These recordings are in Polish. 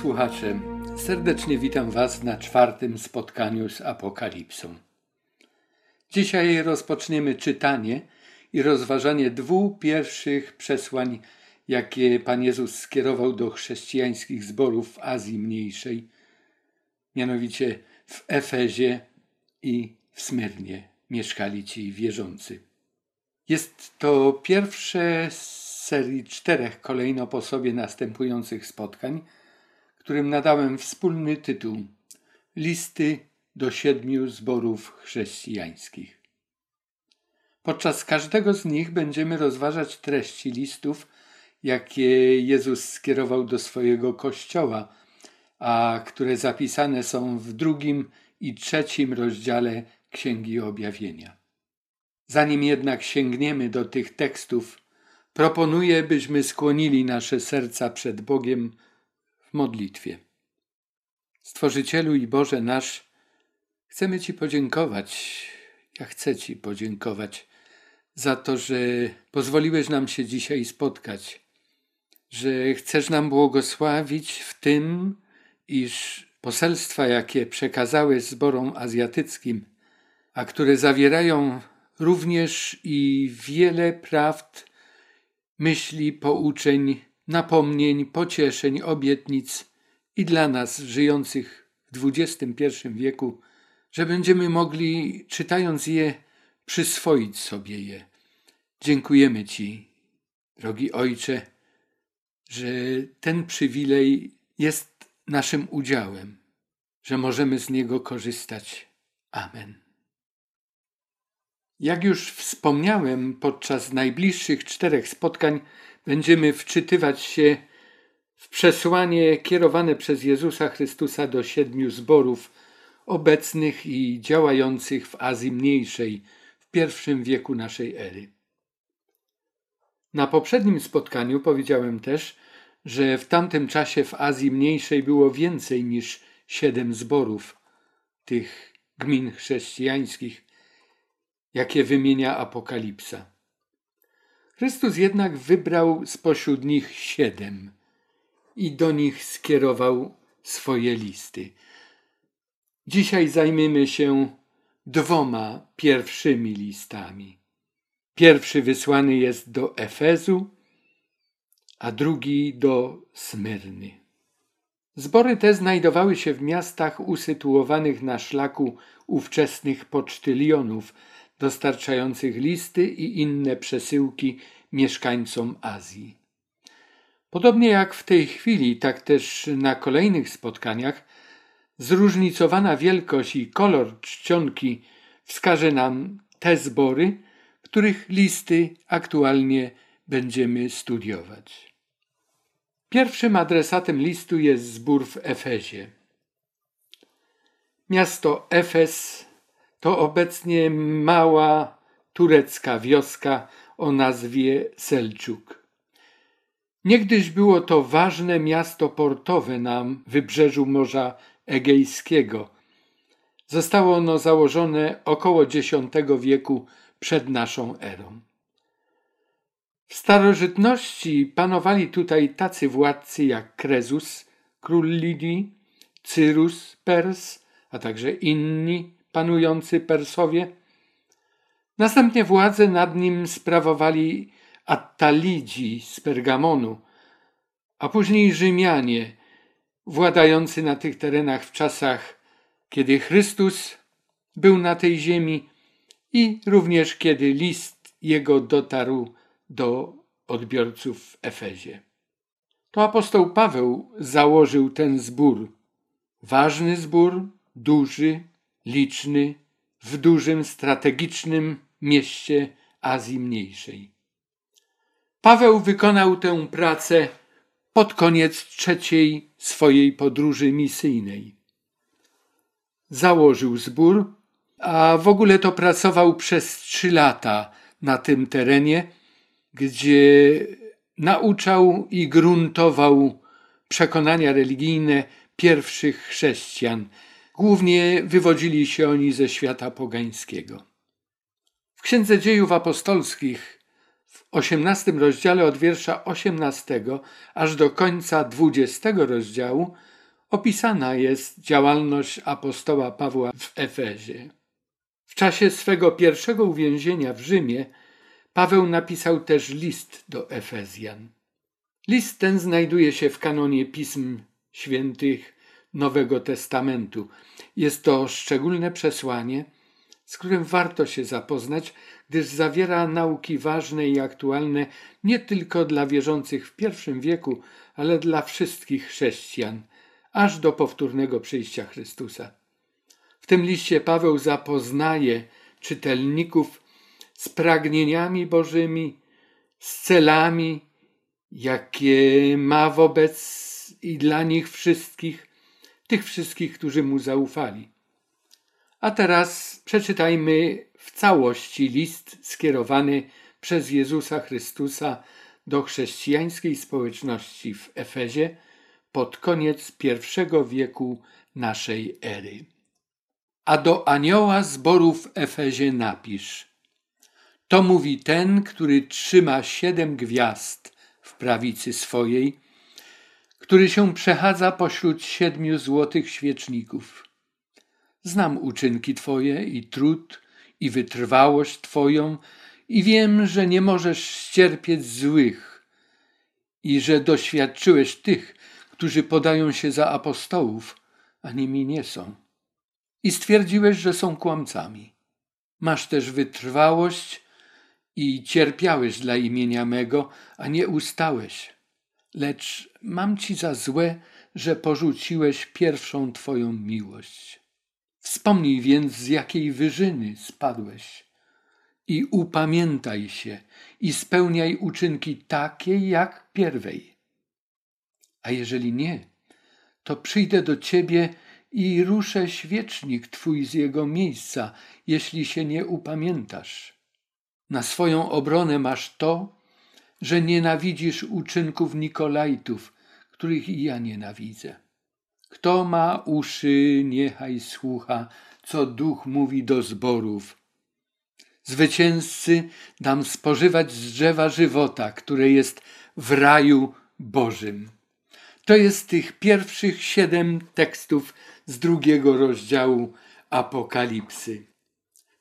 Słuchacze, serdecznie witam Was na czwartym spotkaniu z Apokalipsą. Dzisiaj rozpoczniemy czytanie i rozważanie dwóch pierwszych przesłań, jakie Pan Jezus skierował do chrześcijańskich zborów w Azji Mniejszej, mianowicie w Efezie i w Smyrnie mieszkali ci wierzący. Jest to pierwsze z serii czterech kolejno po sobie następujących spotkań, którym nadałem wspólny tytuł Listy do siedmiu zborów chrześcijańskich. Podczas każdego z nich będziemy rozważać treści listów, jakie Jezus skierował do swojego kościoła, a które zapisane są w drugim i trzecim rozdziale Księgi Objawienia. Zanim jednak sięgniemy do tych tekstów, proponuję, byśmy skłonili nasze serca przed Bogiem w modlitwie. Stworzycielu i Boże nasz, chcemy Ci podziękować. Ja chcę Ci podziękować za to, że pozwoliłeś nam się dzisiaj spotkać, że chcesz nam błogosławić w tym, iż poselstwa, jakie przekazałeś zborom azjatyckim, a które zawierają również i wiele prawd, myśli, pouczeń, napomnień, pocieszeń, obietnic i dla nas żyjących w XXI wieku, że będziemy mogli, czytając je, przyswoić sobie je. Dziękujemy Ci, drogi Ojcze, że ten przywilej jest naszym udziałem, że możemy z niego korzystać. Amen. Jak już wspomniałem, podczas najbliższych czterech spotkań będziemy wczytywać się w przesłanie kierowane przez Jezusa Chrystusa do siedmiu zborów obecnych i działających w Azji Mniejszej w pierwszym wieku naszej ery. Na poprzednim spotkaniu powiedziałem też, że w tamtym czasie w Azji Mniejszej było więcej niż siedem zborów tych gmin chrześcijańskich, jakie wymienia Apokalipsa. Chrystus jednak wybrał spośród nich siedem i do nich skierował swoje listy. Dzisiaj zajmiemy się dwoma pierwszymi listami. Pierwszy wysłany jest do Efezu, a drugi do Smyrny. Zbory te znajdowały się w miastach usytuowanych na szlaku ówczesnych pocztylionów, dostarczających listy i inne przesyłki mieszkańcom Azji. Podobnie jak w tej chwili, tak też na kolejnych spotkaniach, zróżnicowana wielkość i kolor czcionki wskaże nam te zbory, których listy aktualnie będziemy studiować. Pierwszym adresatem listu jest zbór w Efezie. Miasto Efes to obecnie mała turecka wioska o nazwie Selczuk. Niegdyś było to ważne miasto portowe na wybrzeżu Morza Egejskiego. Zostało ono założone około X wieku przed naszą erą. W starożytności panowali tutaj tacy władcy jak Krezus, król Lidii, Cyrus, Pers, a także inni panujący Persowie. Następnie władzę nad nim sprawowali Attalidzi z Pergamonu, a później Rzymianie, władający na tych terenach w czasach, kiedy Chrystus był na tej ziemi i również kiedy list jego dotarł do odbiorców w Efezie. To apostoł Paweł założył ten zbór. Ważny zbór, duży, liczny, w dużym, strategicznym mieście Azji Mniejszej. Paweł wykonał tę pracę pod koniec trzeciej swojej podróży misyjnej. Założył zbór, a w ogóle to pracował przez trzy lata na tym terenie, gdzie nauczał i gruntował przekonania religijne pierwszych chrześcijan. Głównie wywodzili się oni ze świata pogańskiego. W Księdze Dziejów Apostolskich w osiemnastym rozdziale od wiersza 18 aż do końca 20 rozdziału opisana jest działalność apostoła Pawła w Efezie. W czasie swego pierwszego uwięzienia w Rzymie Paweł napisał też list do Efezjan. List ten znajduje się w kanonie pism świętych Nowego Testamentu. Jest to szczególne przesłanie, z którym warto się zapoznać, gdyż zawiera nauki ważne i aktualne nie tylko dla wierzących w pierwszym wieku, ale dla wszystkich chrześcijan, aż do powtórnego przyjścia Chrystusa. W tym liście Paweł zapoznaje czytelników z pragnieniami Bożymi, z celami, jakie ma wobec i dla nich wszystkich, tych wszystkich, którzy mu zaufali. A teraz przeczytajmy w całości list skierowany przez Jezusa Chrystusa do chrześcijańskiej społeczności w Efezie pod koniec pierwszego wieku naszej ery. A do anioła zboru w Efezie napisz. To mówi ten, który trzyma siedem gwiazd w prawicy swojej, który się przechadza pośród siedmiu złotych świeczników. Znam uczynki Twoje i trud, i wytrwałość Twoją, i wiem, że nie możesz ścierpieć złych, i że doświadczyłeś tych, którzy podają się za apostołów, a nimi nie są. I stwierdziłeś, że są kłamcami. Masz też wytrwałość i cierpiałeś dla imienia mego, a nie ustałeś. Lecz mam ci za złe, że porzuciłeś pierwszą twoją miłość. Wspomnij więc, z jakiej wyżyny spadłeś i upamiętaj się i spełniaj uczynki takie jak pierwej. A jeżeli nie, to przyjdę do ciebie i ruszę świecznik twój z jego miejsca, jeśli się nie upamiętasz. Na swoją obronę masz to, że nienawidzisz uczynków Nikolajtów, których i ja nienawidzę. Kto ma uszy, niechaj słucha, co duch mówi do zborów. Zwycięzcy dam spożywać z drzewa żywota, które jest w raju Bożym. To jest tych pierwszych siedem tekstów z drugiego rozdziału Apokalipsy.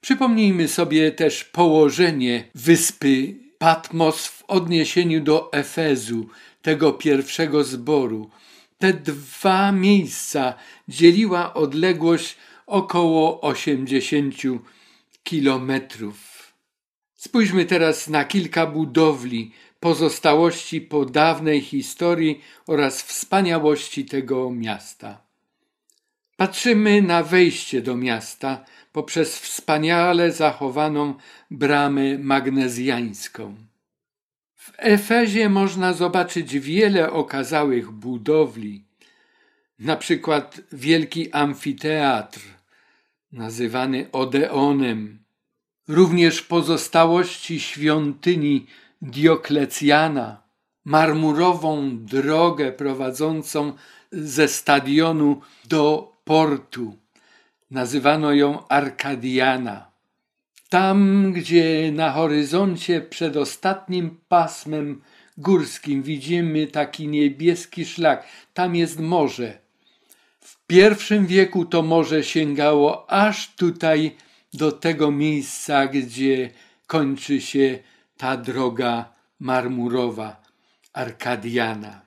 Przypomnijmy sobie też położenie wyspy Patmos w odniesieniu do Efezu, tego pierwszego zboru. Te dwa miejsca dzieliła odległość około 80 kilometrów. Spójrzmy teraz na kilka budowli, pozostałości po dawnej historii oraz wspaniałości tego miasta. Patrzymy na wejście do miasta poprzez wspaniale zachowaną bramę magnezjańską. W Efezie można zobaczyć wiele okazałych budowli, na przykład wielki amfiteatr, nazywany Odeonem, również pozostałości świątyni Dioklecjana, marmurową drogę prowadzącą ze stadionu do portu. Nazywano ją Arkadiana. Tam, gdzie na horyzoncie przed ostatnim pasmem górskim widzimy taki niebieski szlak, tam jest morze. W pierwszym wieku to morze sięgało aż tutaj do tego miejsca, gdzie kończy się ta droga marmurowa, Arkadiana.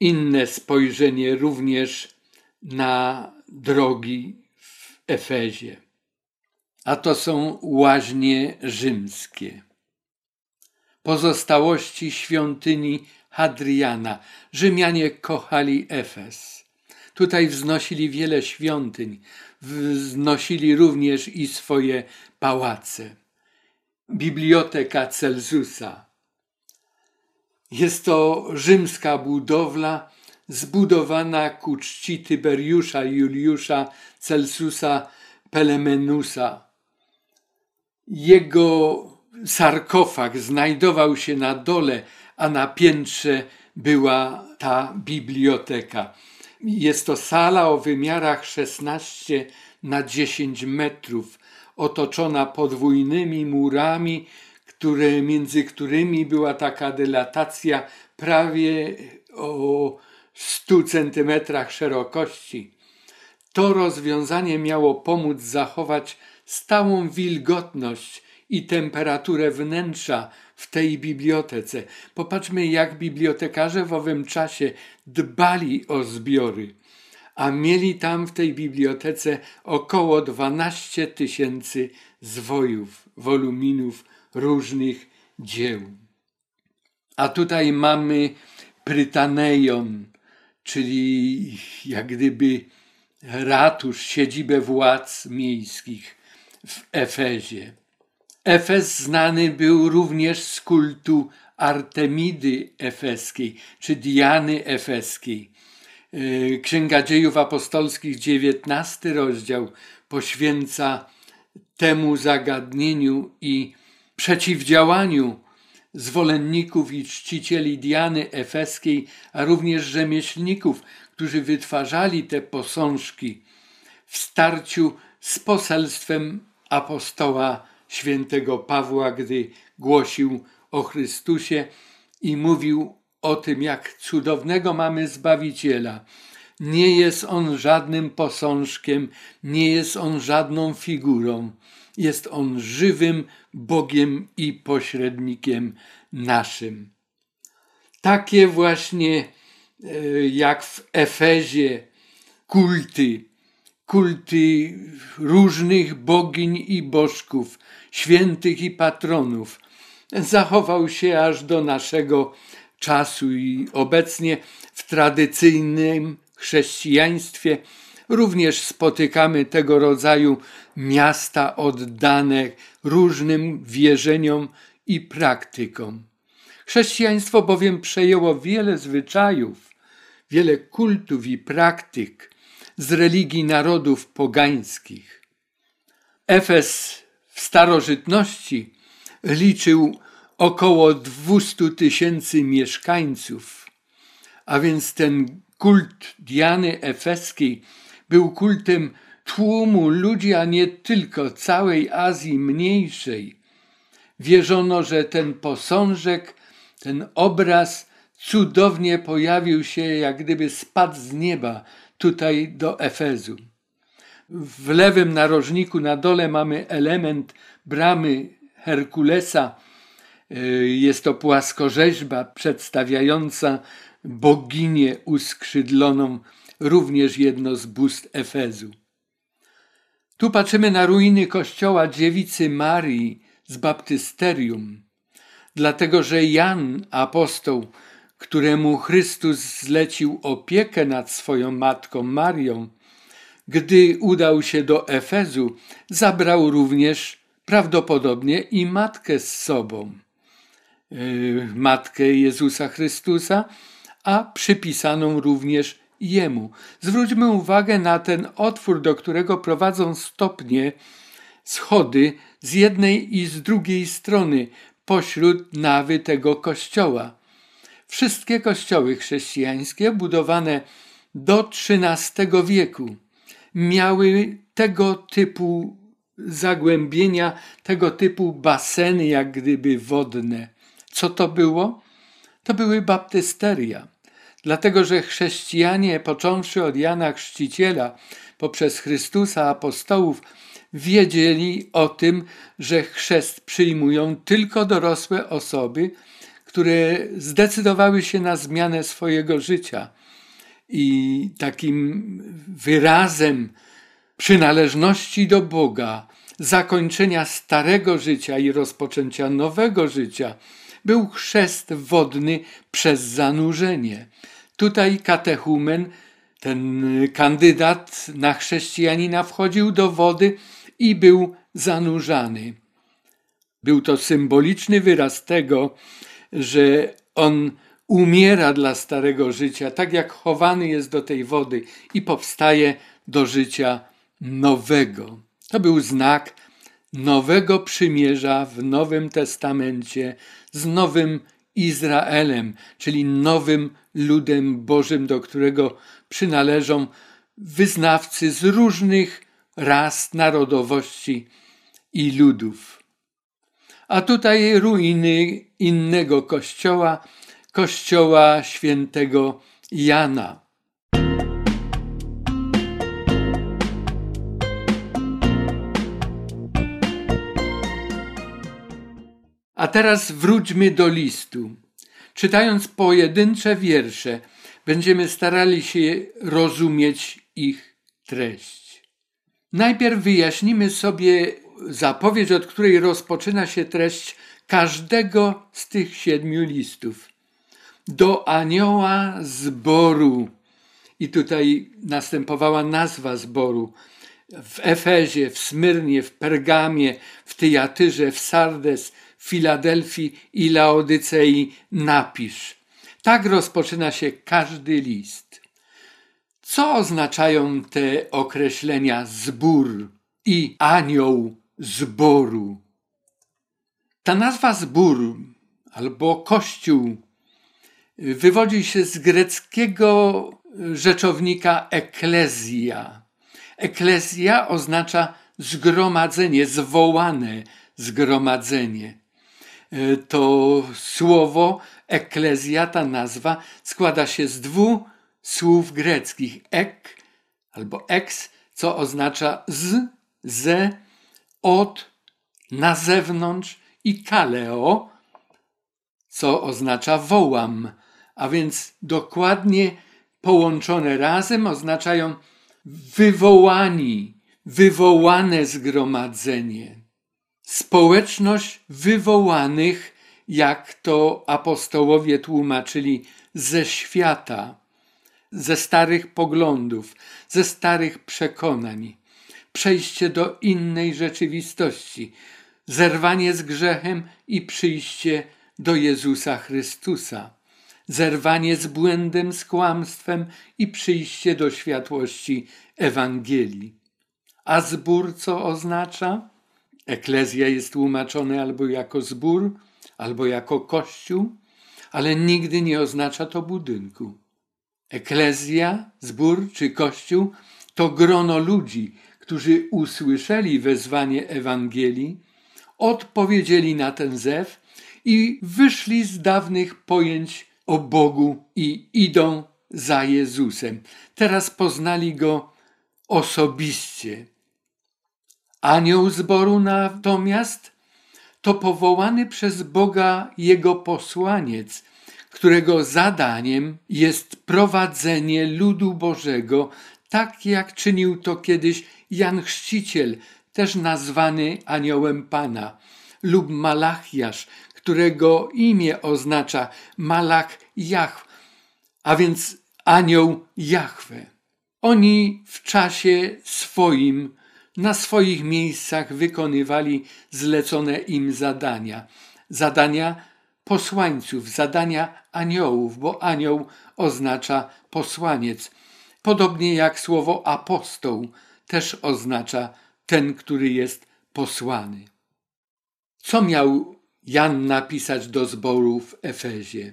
Inne spojrzenie również na drogi w Efezie. A to są łaźnie rzymskie. Pozostałości świątyni Hadriana. Rzymianie kochali Efes. Tutaj wznosili wiele świątyń, wznosili również i swoje pałace. Biblioteka Celsusa. Jest to rzymska budowla, zbudowana ku czci Tyberiusza Juliusza Celsusa Pelemenusa. Jego sarkofag znajdował się na dole, a na piętrze była ta biblioteka. Jest to sala o wymiarach 16 na 10 metrów, otoczona podwójnymi murami, które, między którymi była taka dylatacja prawie o 100 centymetrach szerokości. To rozwiązanie miało pomóc zachować stałą wilgotność i temperaturę wnętrza w tej bibliotece. Popatrzmy, jak bibliotekarze w owym czasie dbali o zbiory, a mieli tam w tej bibliotece około 12 tysięcy zwojów, woluminów różnych dzieł. A tutaj mamy Prytaneion, czyli jak gdyby ratusz, siedzibę władz miejskich w Efezie. Efes znany był również z kultu Artemidy Efeskiej czy Diany Efeskiej. E, Księga Dziejów Apostolskich, XIX rozdział, poświęca temu zagadnieniu i przeciwdziałaniu zwolenników i czcicieli Diany Efeskiej, a również rzemieślników, którzy wytwarzali te posążki w starciu z poselstwem apostoła świętego Pawła, gdy głosił o Chrystusie i mówił o tym, jak cudownego mamy Zbawiciela. Nie jest on żadnym posążkiem, nie jest on żadną figurą. Jest on żywym Bogiem i pośrednikiem naszym. Takie właśnie e, jak w Efezie kulty, kulty różnych bogiń i bożków, świętych i patronów, zachował się aż do naszego czasu i obecnie w tradycyjnym chrześcijaństwie również spotykamy tego rodzaju miasta oddane różnym wierzeniom i praktykom. Chrześcijaństwo bowiem przejęło wiele zwyczajów, wiele kultów i praktyk z religii narodów pogańskich. Efes w starożytności liczył około 200 tysięcy mieszkańców, a więc ten kult Diany Efeskiej był kultem tłumu ludzi, a nie tylko całej Azji Mniejszej. Wierzono, że ten posążek, ten obraz cudownie pojawił się, jak gdyby spadł z nieba tutaj do Efezu. W lewym narożniku na dole mamy element bramy Herkulesa. Jest to płaskorzeźba przedstawiająca boginię uskrzydloną, również jedno z bóstw Efezu. Tu patrzymy na ruiny kościoła dziewicy Marii z baptysterium, dlatego że Jan, apostoł, któremu Chrystus zlecił opiekę nad swoją matką Marią, gdy udał się do Efezu, zabrał również prawdopodobnie i matkę z sobą. Yy, matkę Jezusa Chrystusa, a przypisaną również Jemu. Zwróćmy uwagę na ten otwór, do którego prowadzą stopnie, schody z jednej i z drugiej strony pośród nawy tego kościoła. Wszystkie kościoły chrześcijańskie budowane do XIII wieku miały tego typu zagłębienia, tego typu baseny, jak gdyby wodne. Co to było? To były baptysteria dlatego że chrześcijanie, począwszy od Jana Chrzciciela, poprzez Chrystusa apostołów, wiedzieli o tym, że chrzest przyjmują tylko dorosłe osoby, które zdecydowały się na zmianę swojego życia. I takim wyrazem przynależności do Boga, zakończenia starego życia i rozpoczęcia nowego życia był chrzest wodny przez zanurzenie. Tutaj katechumen, ten kandydat na chrześcijanina, wchodził do wody i był zanurzany. Był to symboliczny wyraz tego, że on umiera dla starego życia, tak jak chowany jest do tej wody i powstaje do życia nowego. To był znak nowego przymierza w Nowym Testamencie z nowym Izraelem, czyli nowym ludem Bożym, do którego przynależą wyznawcy z różnych ras, narodowości i ludów. a tutaj ruiny innego kościoła, kościoła świętego Jana. A teraz wróćmy do listu. Czytając pojedyncze wiersze, będziemy starali się rozumieć ich treść. Najpierw wyjaśnimy sobie zapowiedź, od której rozpoczyna się treść każdego z tych siedmiu listów. Do anioła zboru. I tutaj następowała nazwa zboru. W Efezie, w Smyrnie, w Pergamie, w Tyjatyrze, w Sardes, Filadelfii i Laodycei napisz. Tak rozpoczyna się każdy list. Co oznaczają te określenia zbór i anioł zboru? Ta nazwa zbór albo kościół wywodzi się z greckiego rzeczownika eklezja. Eklezja oznacza zgromadzenie, zwołane zgromadzenie. E, to słowo eklezja, ta nazwa, składa się z dwóch słów greckich ek albo ex, co oznacza z, ze, od, na zewnątrz i kaleo, co oznacza wołam, a więc dokładnie połączone razem oznaczają wywołani, wywołane zgromadzenie. Społeczność wywołanych, jak to apostołowie tłumaczyli, ze świata, ze starych poglądów, ze starych przekonań, przejście do innej rzeczywistości, zerwanie z grzechem i przyjście do Jezusa Chrystusa, zerwanie z błędem, z kłamstwem i przyjście do światłości Ewangelii. A zbór co oznacza? Eklezja jest tłumaczone albo jako zbór, albo jako kościół, ale nigdy nie oznacza to budynku. Eklezja, zbór czy kościół to grono ludzi, którzy usłyszeli wezwanie Ewangelii, odpowiedzieli na ten zew i wyszli z dawnych pojęć o Bogu i idą za Jezusem. Teraz poznali go osobiście. Anioł zboru natomiast to powołany przez Boga jego posłaniec, którego zadaniem jest prowadzenie ludu Bożego, tak jak czynił to kiedyś Jan Chrzciciel, też nazwany aniołem Pana, lub Malachiasz, którego imię oznacza Malach Jahw, a więc anioł Jahwe. Oni w czasie swoim na swoich miejscach wykonywali zlecone im zadania. Zadania posłańców, zadania aniołów, bo anioł oznacza posłaniec. Podobnie jak słowo apostoł też oznacza ten, który jest posłany. Co miał Jan napisać do zboru w Efezie?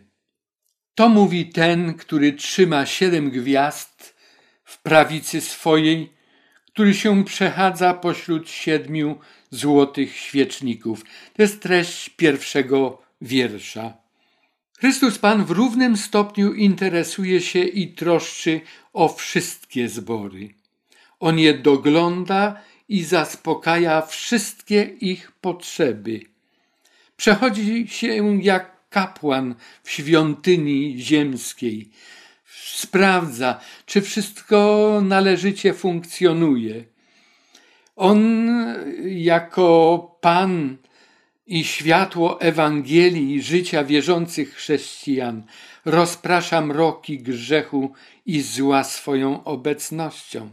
To mówi ten, który trzyma siedem gwiazd w prawicy swojej który się przechadza pośród siedmiu złotych świeczników. To jest treść pierwszego wiersza. Chrystus Pan w równym stopniu interesuje się i troszczy o wszystkie zbory. On je dogląda i zaspokaja wszystkie ich potrzeby. Przechodzi się jak kapłan w świątyni ziemskiej sprawdza, czy wszystko należycie funkcjonuje. On, jako Pan i światło Ewangelii życia wierzących chrześcijan, rozprasza mroki grzechu i zła swoją obecnością.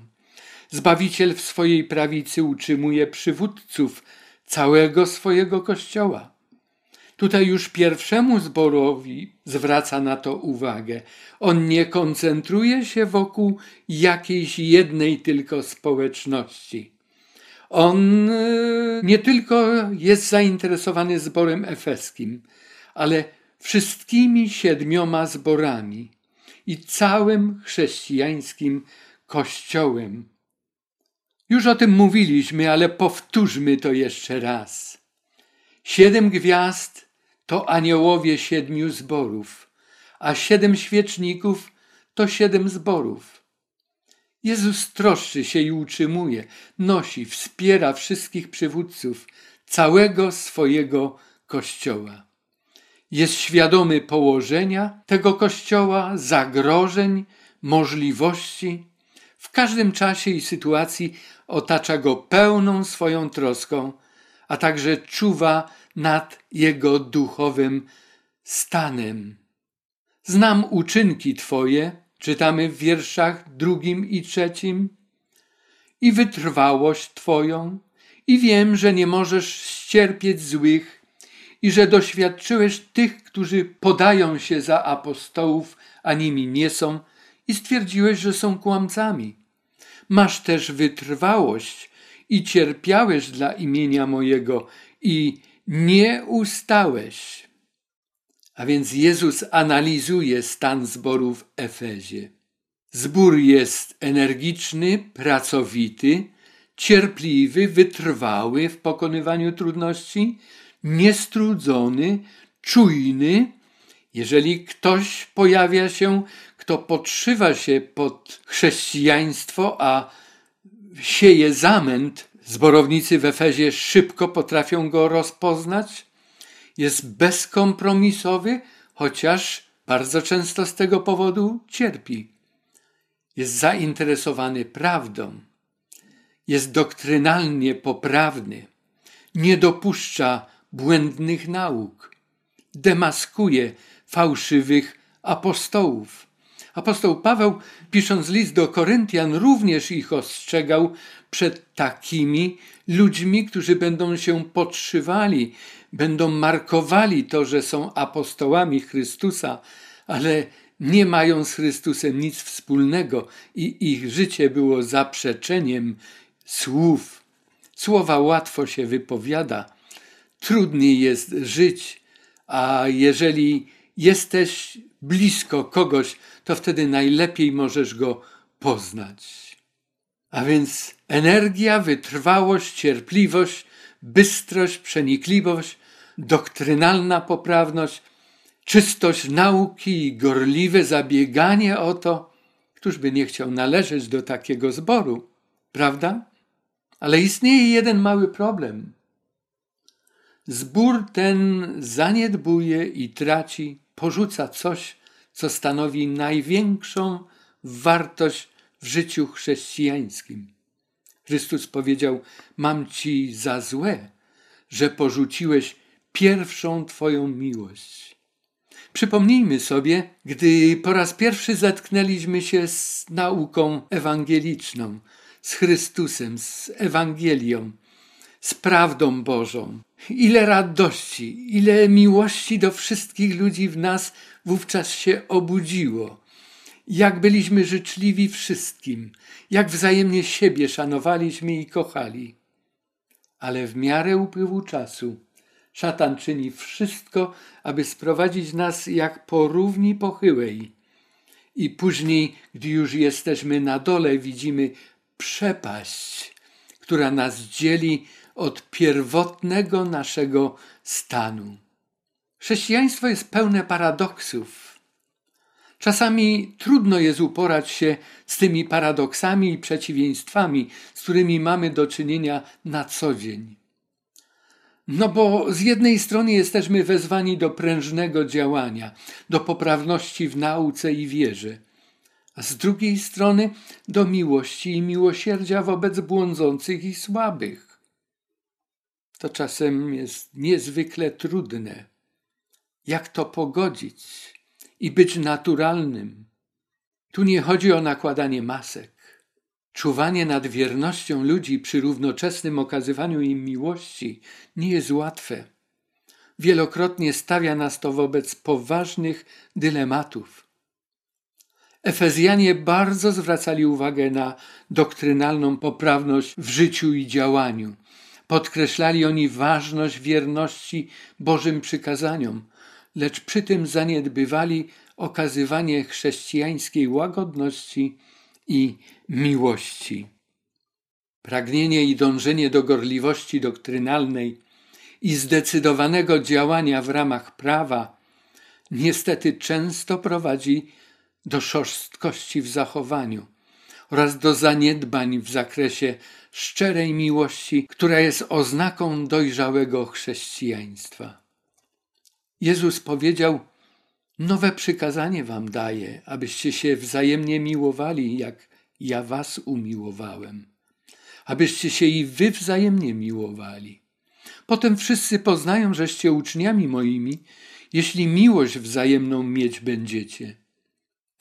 Zbawiciel w swojej prawicy utrzymuje przywódców całego swojego kościoła. Tutaj już pierwszemu zborowi zwraca na to uwagę. On nie koncentruje się wokół jakiejś jednej tylko społeczności. On e, nie tylko jest zainteresowany zborem efeskim, ale wszystkimi siedmioma zborami i całym chrześcijańskim kościołem. Już o tym mówiliśmy, ale powtórzmy to jeszcze raz. Siedem gwiazd to aniołowie siedmiu zborów, a siedem świeczników to siedem zborów. Jezus troszczy się i utrzymuje, nosi, wspiera wszystkich przywódców całego swojego Kościoła. Jest świadomy położenia tego Kościoła, zagrożeń, możliwości. W każdym czasie i sytuacji otacza go pełną swoją troską, a także czuwa nad jego duchowym stanem. Znam uczynki Twoje, czytamy w wierszach drugim i trzecim, i wytrwałość Twoją, i wiem, że nie możesz ścierpieć złych, i że doświadczyłeś tych, którzy podają się za apostołów, a nimi nie są, i stwierdziłeś, że są kłamcami. Masz też wytrwałość i cierpiałeś dla imienia mojego i nie ustałeś. A więc Jezus analizuje stan zboru w Efezie. Zbór jest energiczny, pracowity, cierpliwy, wytrwały w pokonywaniu trudności, niestrudzony, czujny. Jeżeli ktoś pojawia się, kto podszywa się pod chrześcijaństwo, a sieje zamęt, zborownicy w Efezie szybko potrafią go rozpoznać, jest bezkompromisowy, chociaż bardzo często z tego powodu cierpi. Jest zainteresowany prawdą, jest doktrynalnie poprawny, nie dopuszcza błędnych nauk, demaskuje fałszywych apostołów. Apostoł Paweł, pisząc list do Koryntian, również ich ostrzegał przed takimi ludźmi, którzy będą się podszywali, będą markowali to, że są apostołami Chrystusa, ale nie mają z Chrystusem nic wspólnego i ich życie było zaprzeczeniem słów. Słowa łatwo się wypowiada, trudniej jest żyć, a jeżeli jesteś blisko kogoś, to wtedy najlepiej możesz go poznać. A więc energia, wytrwałość, cierpliwość, bystrość, przenikliwość, doktrynalna poprawność, czystość nauki i gorliwe zabieganie o to, któż by nie chciał należeć do takiego zboru, prawda? Ale istnieje jeden mały problem. Zbór ten zaniedbuje i traci, porzuca coś, co stanowi największą wartość w życiu chrześcijańskim. Chrystus powiedział: Mam ci za złe, że porzuciłeś pierwszą Twoją miłość. Przypomnijmy sobie, gdy po raz pierwszy zetknęliśmy się z nauką ewangeliczną, z Chrystusem, z Ewangelią, z prawdą Bożą. Ile radości, ile miłości do wszystkich ludzi w nas wówczas się obudziło jak byliśmy życzliwi wszystkim, jak wzajemnie siebie szanowaliśmy i kochali. Ale w miarę upływu czasu szatan czyni wszystko, aby sprowadzić nas jak po równi pochyłej. I później, gdy już jesteśmy na dole, widzimy przepaść, która nas dzieli od pierwotnego naszego stanu. Chrześcijaństwo jest pełne paradoksów Czasami trudno jest uporać się z tymi paradoksami i przeciwieństwami, z którymi mamy do czynienia na co dzień. No bo z jednej strony jesteśmy wezwani do prężnego działania, do poprawności w nauce i wierze, a z drugiej strony do miłości i miłosierdzia wobec błądzących i słabych. To czasem jest niezwykle trudne. Jak to pogodzić? i być naturalnym. Tu nie chodzi o nakładanie masek. Czuwanie nad wiernością ludzi przy równoczesnym okazywaniu im miłości nie jest łatwe. Wielokrotnie stawia nas to wobec poważnych dylematów. Efezjanie bardzo zwracali uwagę na doktrynalną poprawność w życiu i działaniu. Podkreślali oni ważność wierności Bożym przykazaniom, lecz przy tym zaniedbywali okazywanie chrześcijańskiej łagodności i miłości. Pragnienie i dążenie do gorliwości doktrynalnej i zdecydowanego działania w ramach prawa niestety często prowadzi do szorstkości w zachowaniu oraz do zaniedbań w zakresie szczerej miłości, która jest oznaką dojrzałego chrześcijaństwa. Jezus powiedział: Nowe przykazanie wam daję, abyście się wzajemnie miłowali, jak ja was umiłowałem, abyście się i wy wzajemnie miłowali. Potem wszyscy poznają, żeście uczniami moimi, jeśli miłość wzajemną mieć będziecie.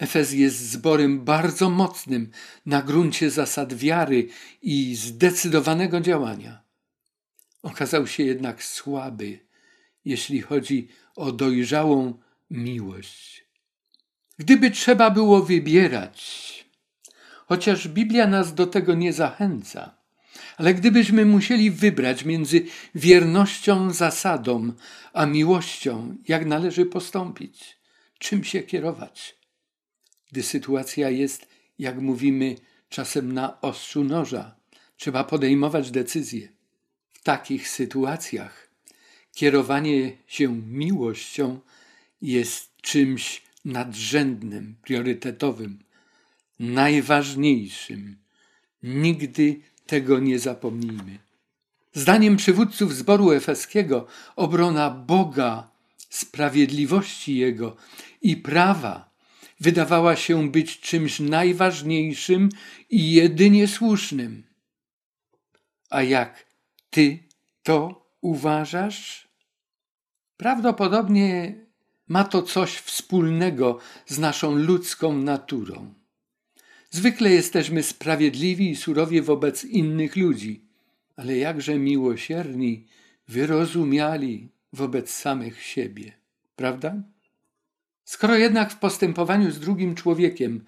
Efez jest zborem bardzo mocnym na gruncie zasad wiary i zdecydowanego działania. Okazał się jednak słaby, jeśli chodzi o dojrzałą miłość. Gdyby trzeba było wybierać, chociaż Biblia nas do tego nie zachęca, ale gdybyśmy musieli wybrać między wiernością zasadom a miłością, jak należy postąpić, czym się kierować? Gdy sytuacja jest, jak mówimy, czasem na ostrzu noża, trzeba podejmować decyzje. W takich sytuacjach kierowanie się miłością jest czymś nadrzędnym, priorytetowym, najważniejszym. Nigdy tego nie zapomnijmy. Zdaniem przywódców zboru efeskiego obrona Boga, sprawiedliwości Jego i prawa wydawała się być czymś najważniejszym i jedynie słusznym. A jak ty to uważasz? Prawdopodobnie ma to coś wspólnego z naszą ludzką naturą. Zwykle jesteśmy sprawiedliwi i surowi wobec innych ludzi, ale jakże miłosierni, wyrozumiali wobec samych siebie, prawda? Skoro jednak w postępowaniu z drugim człowiekiem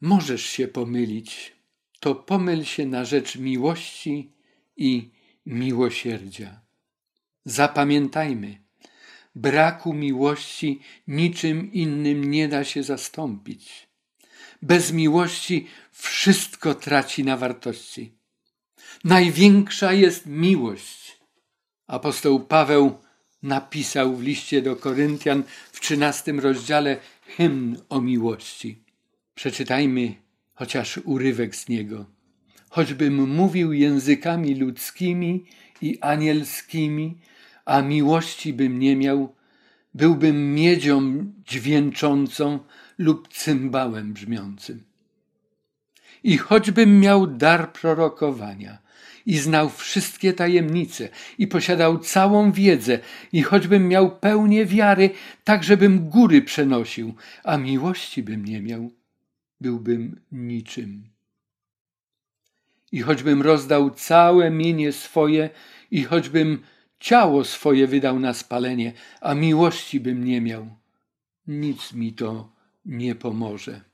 możesz się pomylić, to pomyl się na rzecz miłości i miłosierdzia. Zapamiętajmy, braku miłości niczym innym nie da się zastąpić. Bez miłości wszystko traci na wartości. Największa jest miłość. Apostoł Paweł napisał w liście do Koryntian w trzynastym rozdziale hymn o miłości. Przeczytajmy chociaż urywek z niego. Choćbym mówił językami ludzkimi i anielskimi, a miłości bym nie miał, byłbym miedzią dźwięczącą lub cymbałem brzmiącym. I choćbym miał dar prorokowania i znał wszystkie tajemnice i posiadał całą wiedzę i choćbym miał pełnię wiary, tak żebym góry przenosił, a miłości bym nie miał, byłbym niczym. I choćbym rozdał całe mienie swoje i choćbym ciało swoje wydał na spalenie, a miłości bym nie miał, nic mi to nie pomoże.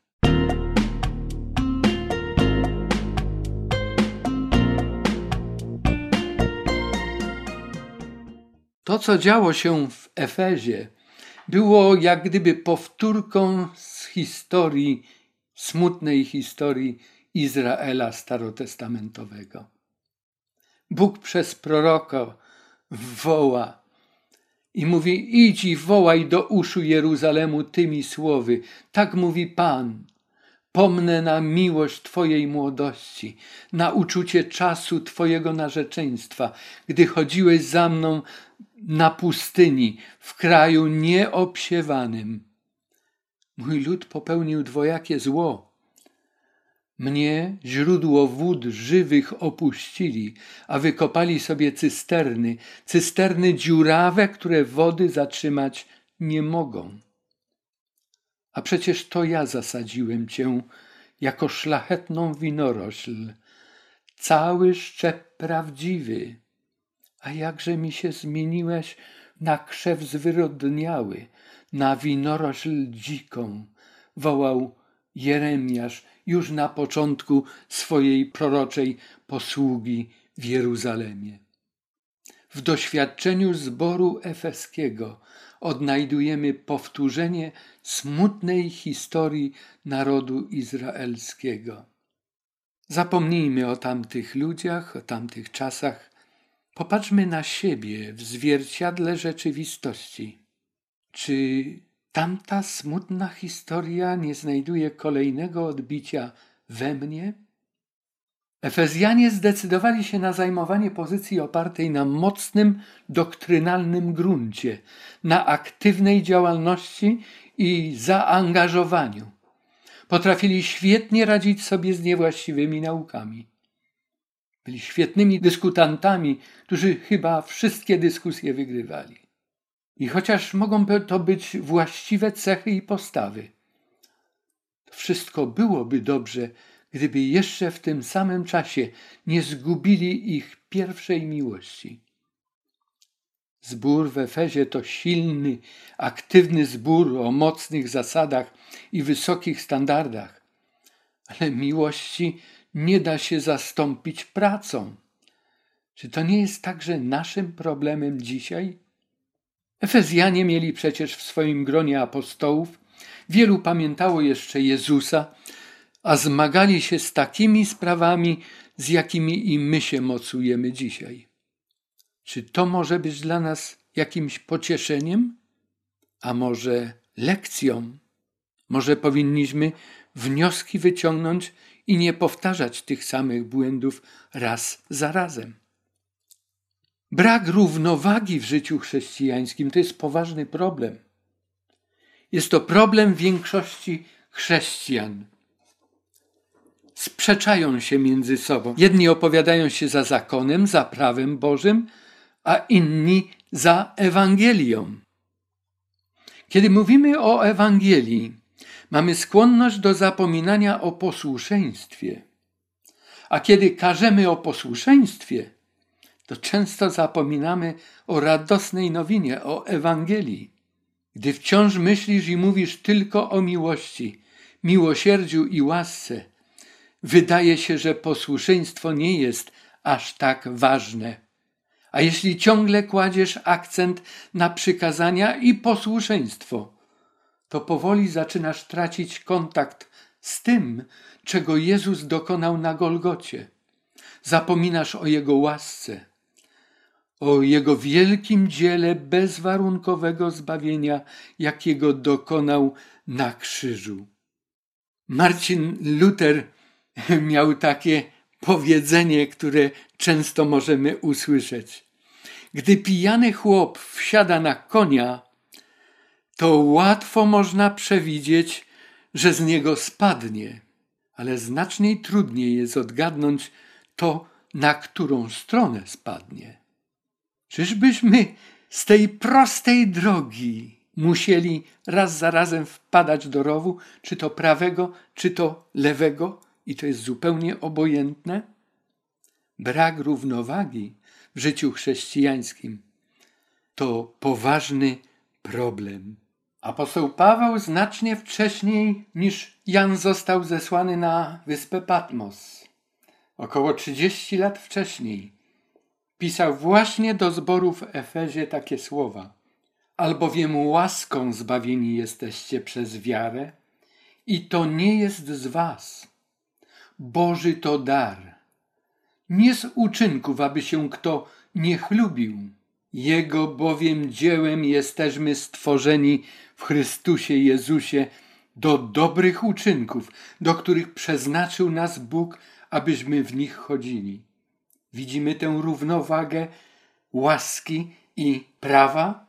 To, co działo się w Efezie, było jak gdyby powtórką z historii, smutnej historii Izraela starotestamentowego. Bóg przez proroka woła i mówi: Idź i wołaj do uszu Jeruzalemu tymi słowy. Tak mówi Pan. Pomnę na miłość Twojej młodości, na uczucie czasu Twojego narzeczeństwa, gdy chodziłeś za mną na pustyni, w kraju nieobsiewanym. Mój lud popełnił dwojakie zło mnie, źródło wód żywych, opuścili, a wykopali sobie cysterny, cysterny dziurawe, które wody zatrzymać nie mogą. A przecież to ja zasadziłem cię jako szlachetną winorośl, cały szczep prawdziwy. A jakże mi się zmieniłeś na krzew zwyrodniały, na winorośl dziką, wołał Jeremiasz już na początku swojej proroczej posługi w Jeruzalemie. W doświadczeniu zboru efeskiego odnajdujemy powtórzenie smutnej historii narodu izraelskiego. Zapomnijmy o tamtych ludziach, o tamtych czasach. Popatrzmy na siebie w zwierciadle rzeczywistości. Czy tamta smutna historia nie znajduje kolejnego odbicia we mnie? Efezjanie zdecydowali się na zajmowanie pozycji opartej na mocnym, doktrynalnym gruncie, na aktywnej działalności i zaangażowaniu. Potrafili świetnie radzić sobie z niewłaściwymi naukami. Byli świetnymi dyskutantami, którzy chyba wszystkie dyskusje wygrywali. I chociaż mogą to być właściwe cechy i postawy, to wszystko byłoby dobrze, gdyby jeszcze w tym samym czasie nie zgubili ich pierwszej miłości. Zbór w Efezie to silny, aktywny zbór o mocnych zasadach i wysokich standardach, ale miłości nie da się zastąpić pracą. Czy to nie jest także naszym problemem dzisiaj? Efezjanie mieli przecież w swoim gronie apostołów, wielu pamiętało jeszcze Jezusa, a zmagali się z takimi sprawami, z jakimi i my się mocujemy dzisiaj. Czy to może być dla nas jakimś pocieszeniem, a może lekcją? Może powinniśmy wnioski wyciągnąć i nie powtarzać tych samych błędów raz za razem. Brak równowagi w życiu chrześcijańskim to jest poważny problem. Jest to problem większości chrześcijan. Sprzeczają się między sobą. Jedni opowiadają się za zakonem, za prawem Bożym, a inni za Ewangelią. Kiedy mówimy o Ewangelii, mamy skłonność do zapominania o posłuszeństwie. A kiedy każemy o posłuszeństwie, to często zapominamy o radosnej nowinie, o Ewangelii. Gdy wciąż myślisz i mówisz tylko o miłości, miłosierdziu i łasce, wydaje się, że posłuszeństwo nie jest aż tak ważne. A jeśli ciągle kładziesz akcent na przykazania i posłuszeństwo, to powoli zaczynasz tracić kontakt z tym, czego Jezus dokonał na Golgocie. Zapominasz o Jego łasce, o Jego wielkim dziele bezwarunkowego zbawienia, jakiego dokonał na krzyżu. Marcin Luther miał takie powiedzenie, które często możemy usłyszeć. Gdy pijany chłop wsiada na konia, to łatwo można przewidzieć, że z niego spadnie, ale znacznie trudniej jest odgadnąć to, na którą stronę spadnie. Czyżbyśmy z tej prostej drogi musieli raz za razem wpadać do rowu, czy to prawego, czy to lewego, i to jest zupełnie obojętne? Brak równowagi w życiu chrześcijańskim to poważny problem. Apostoł Paweł znacznie wcześniej niż Jan został zesłany na wyspę Patmos, około 30 lat wcześniej, pisał właśnie do zboru w Efezie takie słowa: Albowiem łaską zbawieni jesteście przez wiarę, i to nie jest z was. Boży to dar. Nie z uczynków, aby się kto nie chlubił. Jego bowiem dziełem jesteśmy stworzeni w Chrystusie Jezusie do dobrych uczynków, do których przeznaczył nas Bóg, abyśmy w nich chodzili. Widzimy tę równowagę łaski i prawa?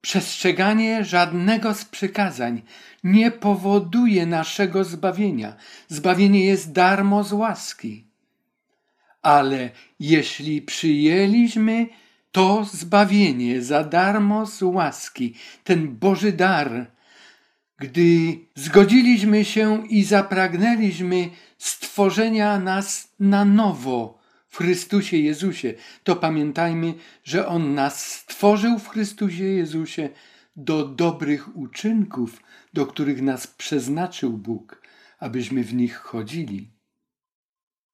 Przestrzeganie żadnego z przykazań nie powoduje naszego zbawienia. Zbawienie jest darmo z łaski. Ale jeśli przyjęliśmy to zbawienie za darmo z łaski, ten Boży dar, gdy zgodziliśmy się i zapragnęliśmy stworzenia nas na nowo w Chrystusie Jezusie, to pamiętajmy, że On nas stworzył w Chrystusie Jezusie do dobrych uczynków, do których nas przeznaczył Bóg, abyśmy w nich chodzili.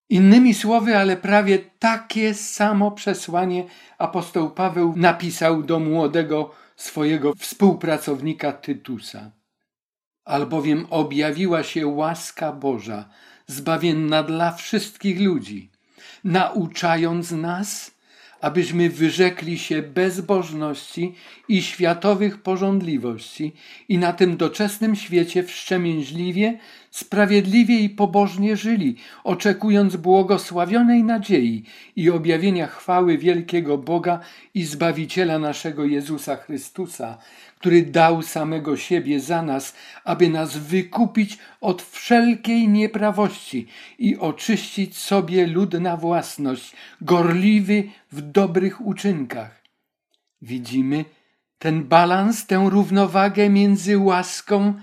Innymi słowy, ale prawie takie samo przesłanie apostoł Paweł napisał do młodego swojego współpracownika Tytusa. Albowiem objawiła się łaska Boża, zbawienna dla wszystkich ludzi, nauczając nas, abyśmy wyrzekli się bezbożności i światowych porządliwości i na tym doczesnym świecie wszczemięźliwie, sprawiedliwie i pobożnie żyli, oczekując błogosławionej nadziei i objawienia chwały wielkiego Boga i Zbawiciela naszego Jezusa Chrystusa, który dał samego siebie za nas, aby nas wykupić od wszelkiej nieprawości i oczyścić sobie lud na własność, gorliwy w dobrych uczynkach. Widzimy ten balans, tę równowagę między łaską,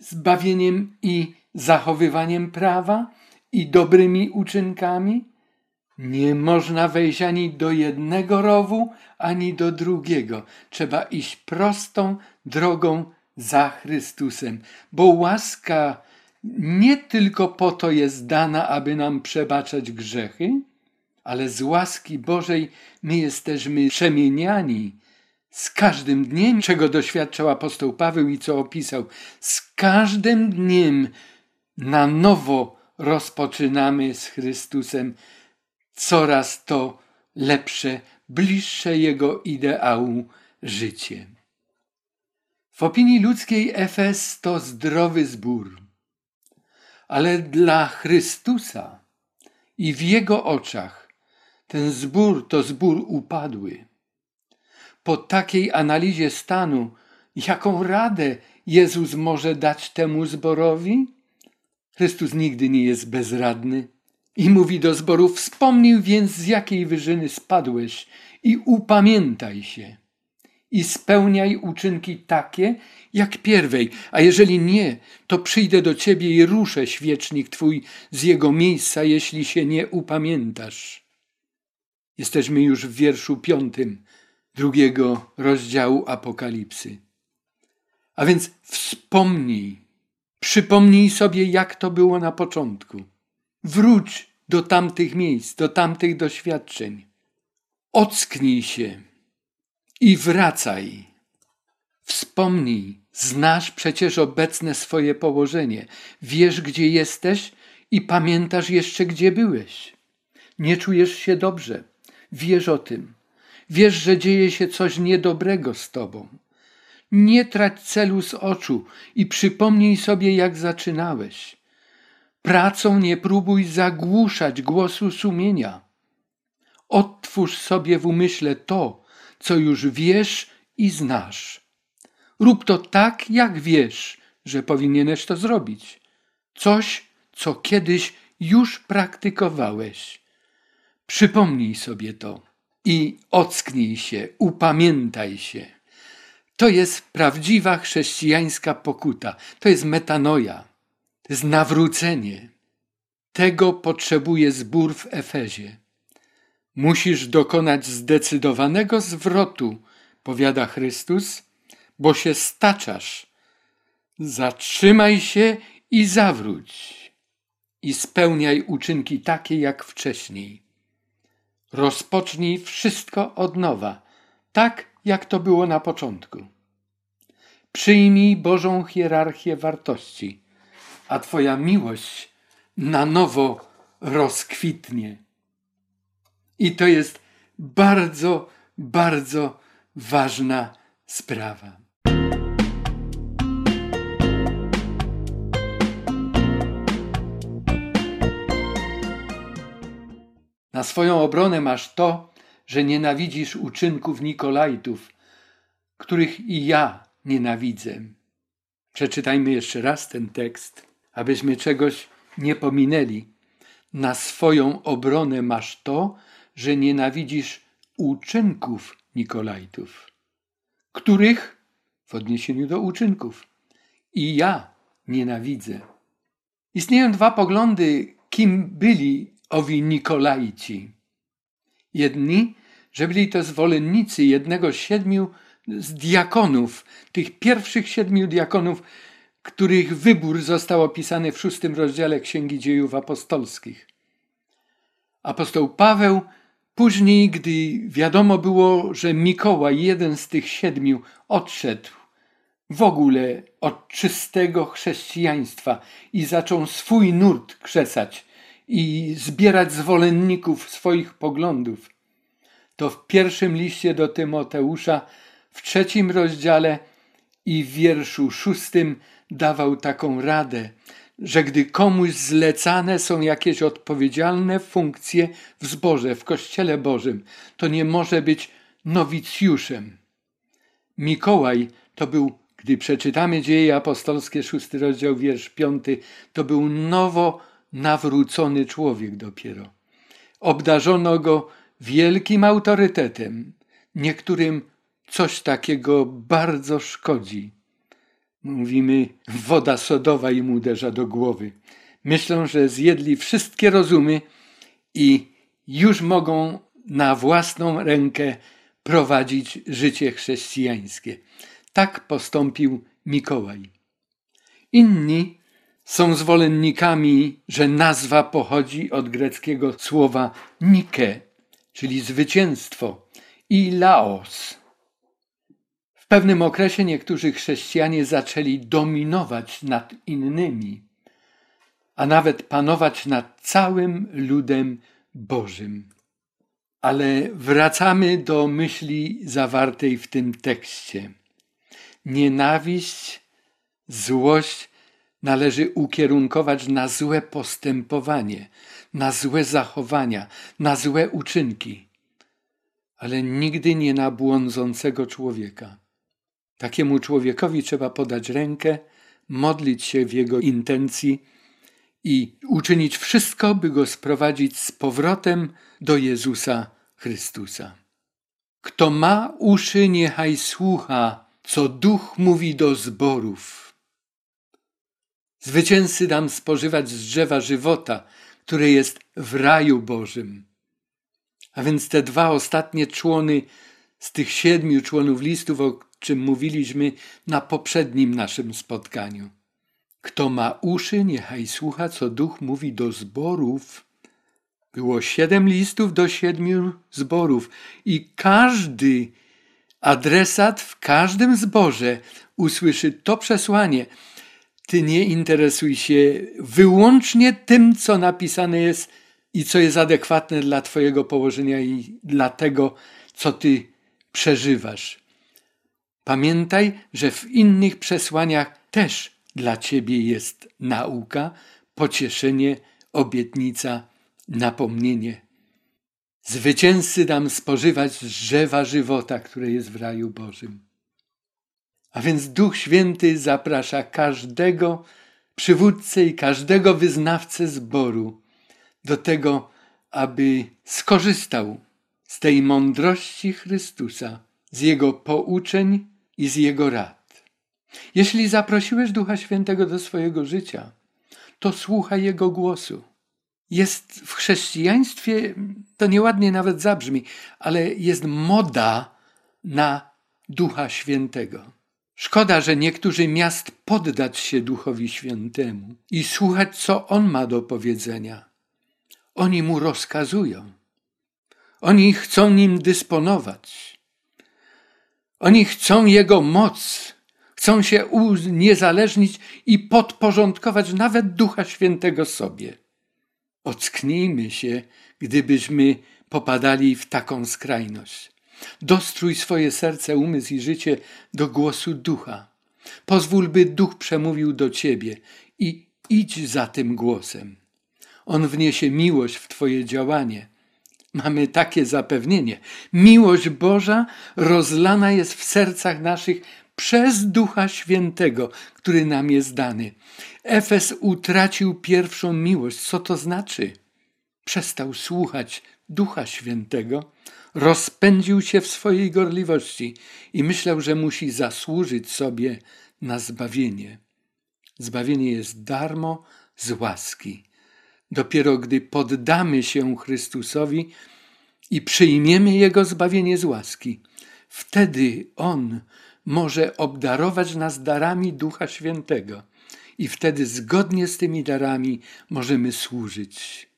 zbawieniem i zachowywaniem prawa i dobrymi uczynkami? Nie można wejść ani do jednego rowu, ani do drugiego. Trzeba iść prostą drogą za Chrystusem, bo łaska nie tylko po to jest dana, aby nam przebaczać grzechy, ale z łaski Bożej my jesteśmy przemieniani z każdym dniem, czego doświadczał apostoł Paweł i co opisał. Z każdym dniem na nowo rozpoczynamy z Chrystusem coraz to lepsze, bliższe Jego ideału życie. W opinii ludzkiej Efes to zdrowy zbór, ale dla Chrystusa i w Jego oczach ten zbór to zbór upadły. Po takiej analizie stanu, jaką radę Jezus może dać temu zborowi? Chrystus nigdy nie jest bezradny i mówi do zboru: Wspomnij więc, z jakiej wyżyny spadłeś, i upamiętaj się. I spełniaj uczynki takie, jak pierwej, a jeżeli nie, to przyjdę do ciebie i ruszę świecznik twój z jego miejsca, jeśli się nie upamiętasz. Jesteśmy już w wierszu piątym drugiego rozdziału Apokalipsy. A więc wspomnij, przypomnij sobie, jak to było na początku. Wróć do tamtych miejsc, do tamtych doświadczeń. Ocknij się i wracaj. Wspomnij, znasz przecież obecne swoje położenie, wiesz, gdzie jesteś i pamiętasz jeszcze, gdzie byłeś. Nie czujesz się dobrze, wiesz o tym. Wiesz, że dzieje się coś niedobrego z tobą. Nie trać celu z oczu i przypomnij sobie, jak zaczynałeś. Pracą nie próbuj zagłuszać głosu sumienia. Otwórz sobie w umyśle to, co już wiesz i znasz. Rób to tak, jak wiesz, że powinieneś to zrobić. Coś, co kiedyś już praktykowałeś. Przypomnij sobie to i ocknij się, upamiętaj się. To jest prawdziwa chrześcijańska pokuta. To jest metanoja. To jest nawrócenie. Tego potrzebuje zbór w Efezie. Musisz dokonać zdecydowanego zwrotu, powiada Chrystus, bo się staczasz. Zatrzymaj się i zawróć. I spełniaj uczynki takie jak wcześniej. Rozpocznij wszystko od nowa, tak jak to było na początku. Przyjmij Bożą hierarchię wartości, a Twoja miłość na nowo rozkwitnie. I to jest bardzo, bardzo ważna sprawa. Na swoją obronę masz to, że nienawidzisz uczynków Nikolajtów, których i ja nienawidzę. Przeczytajmy jeszcze raz ten tekst, abyśmy czegoś nie pominęli. Na swoją obronę masz to, że nienawidzisz uczynków Nikolajtów, których w odniesieniu do uczynków i ja nienawidzę. Istnieją dwa poglądy, kim byli owi Nikolaici. Jedni, że byli to zwolennicy jednego z siedmiu z diakonów, tych pierwszych siedmiu diakonów, których wybór został opisany w szóstym rozdziale Księgi Dziejów Apostolskich. Apostoł Paweł później, gdy wiadomo było, że Mikołaj, jeden z tych siedmiu, odszedł w ogóle od czystego chrześcijaństwa i zaczął swój nurt krzesać i zbierać zwolenników swoich poglądów, to w pierwszym liście do Tymoteusza w trzecim rozdziale i w wierszu szóstym dawał taką radę, że gdy komuś zlecane są jakieś odpowiedzialne funkcje w zborze, w Kościele Bożym, to nie może być nowicjuszem. Mikołaj to był, gdy przeczytamy dzieje apostolskie, szósty rozdział, wiersz piąty, to był nowo nawrócony człowiek dopiero. Obdarzono go wielkim autorytetem. Niektórym coś takiego bardzo szkodzi. Mówimy, woda sodowa im uderza do głowy. Myślą, że zjedli wszystkie rozumy i już mogą na własną rękę prowadzić życie chrześcijańskie. Tak postąpił Mikołaj. Inni są zwolennikami, że nazwa pochodzi od greckiego słowa nike, czyli zwycięstwo, i laos. Pewnym okresie niektórzy chrześcijanie zaczęli dominować nad innymi, a nawet panować nad całym ludem Bożym. Ale wracamy do myśli zawartej w tym tekście. Nienawiść, złość należy ukierunkować na złe postępowanie, na złe zachowania, na złe uczynki, ale nigdy nie na błądzącego człowieka. Takiemu człowiekowi trzeba podać rękę, modlić się w jego intencji i uczynić wszystko, by go sprowadzić z powrotem do Jezusa Chrystusa. Kto ma uszy, niechaj słucha, co duch mówi do zborów. Zwycięzcy dam spożywać z drzewa żywota, które jest w raju Bożym. A więc te dwa ostatnie człony z tych siedmiu członów listów, o czym mówiliśmy na poprzednim naszym spotkaniu. Kto ma uszy, niechaj słucha, co duch mówi do zborów. Było siedem listów do siedmiu zborów i każdy adresat w każdym zborze usłyszy to przesłanie – ty nie interesuj się wyłącznie tym, co napisane jest i co jest adekwatne dla Twojego położenia i dla tego, co Ty przeżywasz. Pamiętaj, że w innych przesłaniach też dla Ciebie jest nauka, pocieszenie, obietnica, napomnienie. Zwycięzcy dam spożywać z drzewa żywota, które jest w raju Bożym. A więc Duch Święty zaprasza każdego przywódcę i każdego wyznawcę zboru do tego, aby skorzystał z tej mądrości Chrystusa, z Jego pouczeń i z Jego rad. Jeśli zaprosiłeś Ducha Świętego do swojego życia, to słuchaj Jego głosu. Jest w chrześcijaństwie, to nieładnie nawet zabrzmi, ale jest moda na Ducha Świętego. Szkoda, że niektórzy miast poddać się Duchowi Świętemu i słuchać, co On ma do powiedzenia. Oni mu rozkazują. Oni chcą nim dysponować. Oni chcą Jego moc, chcą się uniezależnić i podporządkować nawet Ducha Świętego sobie. Ocknijmy się, gdybyśmy popadali w taką skrajność. Dostrój swoje serce, umysł i życie do głosu ducha. Pozwól, by duch przemówił do ciebie i idź za tym głosem. On wniesie miłość w Twoje działanie. Mamy takie zapewnienie. Miłość Boża rozlana jest w sercach naszych przez Ducha Świętego, który nam jest dany. Efes utracił pierwszą miłość. Co to znaczy? Przestał słuchać Ducha Świętego, rozpędził się w swojej gorliwości i myślał, że musi zasłużyć sobie na zbawienie. Zbawienie jest darmo z łaski. Dopiero gdy poddamy się Chrystusowi i przyjmiemy Jego zbawienie z łaski, wtedy On może obdarować nas darami Ducha Świętego i wtedy zgodnie z tymi darami możemy służyć.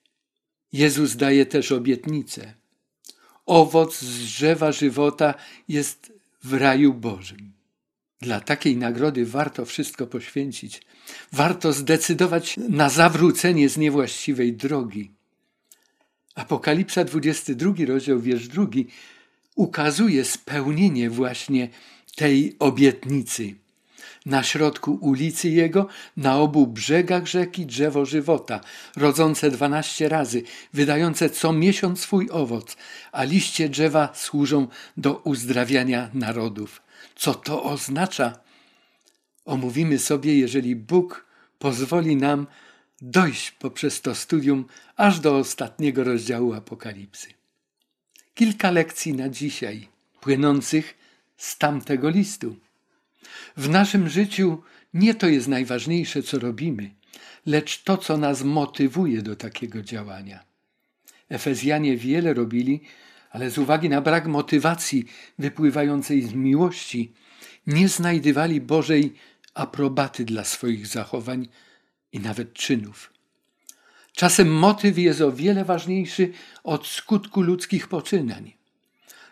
Jezus daje też obietnicę. Owoc z drzewa żywota jest w raju Bożym. Dla takiej nagrody warto wszystko poświęcić. Warto zdecydować na zawrócenie z niewłaściwej drogi. Apokalipsa 22, rozdział wiersz drugi, ukazuje spełnienie właśnie tej obietnicy. Na środku ulicy jego, na obu brzegach rzeki drzewo żywota, rodzące dwanaście razy, wydające co miesiąc swój owoc, a liście drzewa służą do uzdrawiania narodów. Co to oznacza? Omówimy sobie, jeżeli Bóg pozwoli nam dojść poprzez to studium aż do ostatniego rozdziału Apokalipsy. Kilka lekcji na dzisiaj, płynących z tamtego listu. W naszym życiu nie to jest najważniejsze, co robimy, lecz to, co nas motywuje do takiego działania. Efezjanie wiele robili, ale z uwagi na brak motywacji wypływającej z miłości, nie znajdywali Bożej aprobaty dla swoich zachowań i nawet czynów. Czasem motyw jest o wiele ważniejszy od skutku ludzkich poczynań.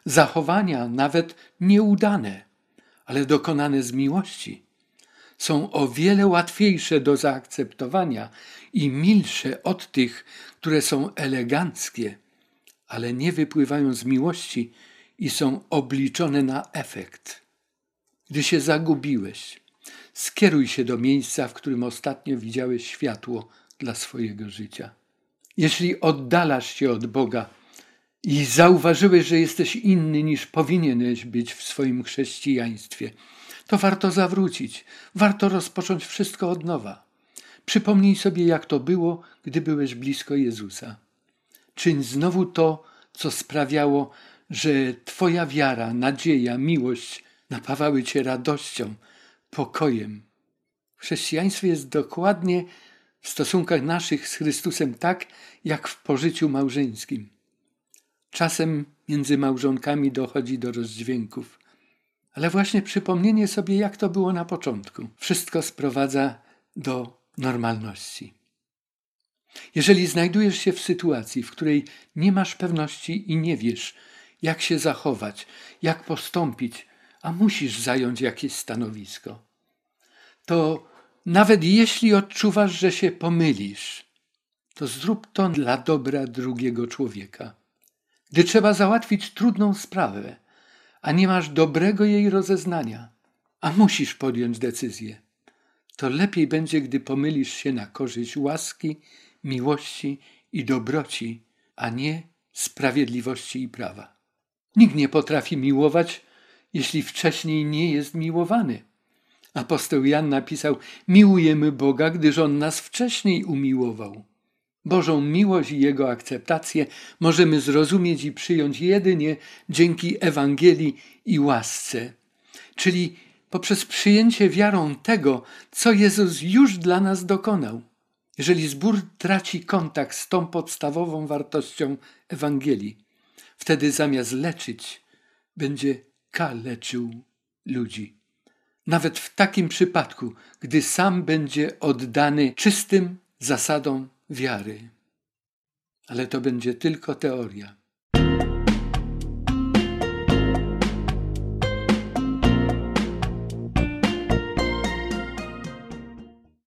Zachowania, nawet nieudane, ale dokonane z miłości, są o wiele łatwiejsze do zaakceptowania i milsze od tych, które są eleganckie, ale nie wypływają z miłości i są obliczone na efekt. Gdy się zagubiłeś, skieruj się do miejsca, w którym ostatnio widziałeś światło dla swojego życia. Jeśli oddalasz się od Boga i zauważyłeś, że jesteś inny niż powinieneś być w swoim chrześcijaństwie, to warto zawrócić, warto rozpocząć wszystko od nowa. Przypomnij sobie, jak to było, gdy byłeś blisko Jezusa. Czyń znowu to, co sprawiało, że Twoja wiara, nadzieja, miłość napawały Cię radością, pokojem. W chrześcijaństwie jest dokładnie w stosunkach naszych z Chrystusem tak, jak w pożyciu małżeńskim. Czasem między małżonkami dochodzi do rozdźwięków, ale właśnie przypomnienie sobie, jak to było na początku, wszystko sprowadza do normalności. Jeżeli znajdujesz się w sytuacji, w której nie masz pewności i nie wiesz, jak się zachować, jak postąpić, a musisz zająć jakieś stanowisko, to nawet jeśli odczuwasz, że się pomylisz, to zrób to dla dobra drugiego człowieka. Gdy trzeba załatwić trudną sprawę, a nie masz dobrego jej rozeznania, a musisz podjąć decyzję, to lepiej będzie, gdy pomylisz się na korzyść łaski, miłości i dobroci, a nie sprawiedliwości i prawa. Nikt nie potrafi miłować, jeśli wcześniej nie jest miłowany. Apostoł Jan napisał: Miłujemy Boga, gdyż On nas wcześniej umiłował. Bożą miłość i Jego akceptację możemy zrozumieć i przyjąć jedynie dzięki Ewangelii i łasce, czyli poprzez przyjęcie wiarą tego, co Jezus już dla nas dokonał. Jeżeli zbór traci kontakt z tą podstawową wartością Ewangelii, wtedy zamiast leczyć, będzie kaleczył ludzi. Nawet w takim przypadku, gdy sam będzie oddany czystym zasadom wiary. Ale to będzie tylko teoria.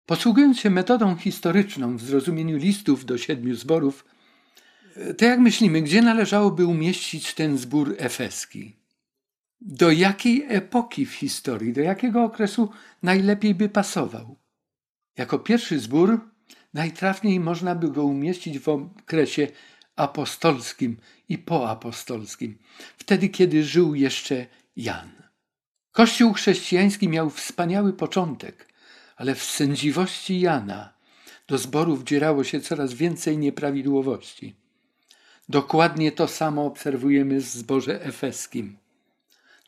Posługując się metodą historyczną w zrozumieniu listów do siedmiu zborów, to jak myślimy, gdzie należałoby umieścić ten zbór efeski? Do jakiej epoki w historii, do jakiego okresu najlepiej by pasował? Jako pierwszy zbór najtrafniej można by go umieścić w okresie apostolskim i poapostolskim, wtedy kiedy żył jeszcze Jan. Kościół chrześcijański miał wspaniały początek, ale w sędziwości Jana do zborów dzierało się coraz więcej nieprawidłowości. Dokładnie to samo obserwujemy w zborze efeskim.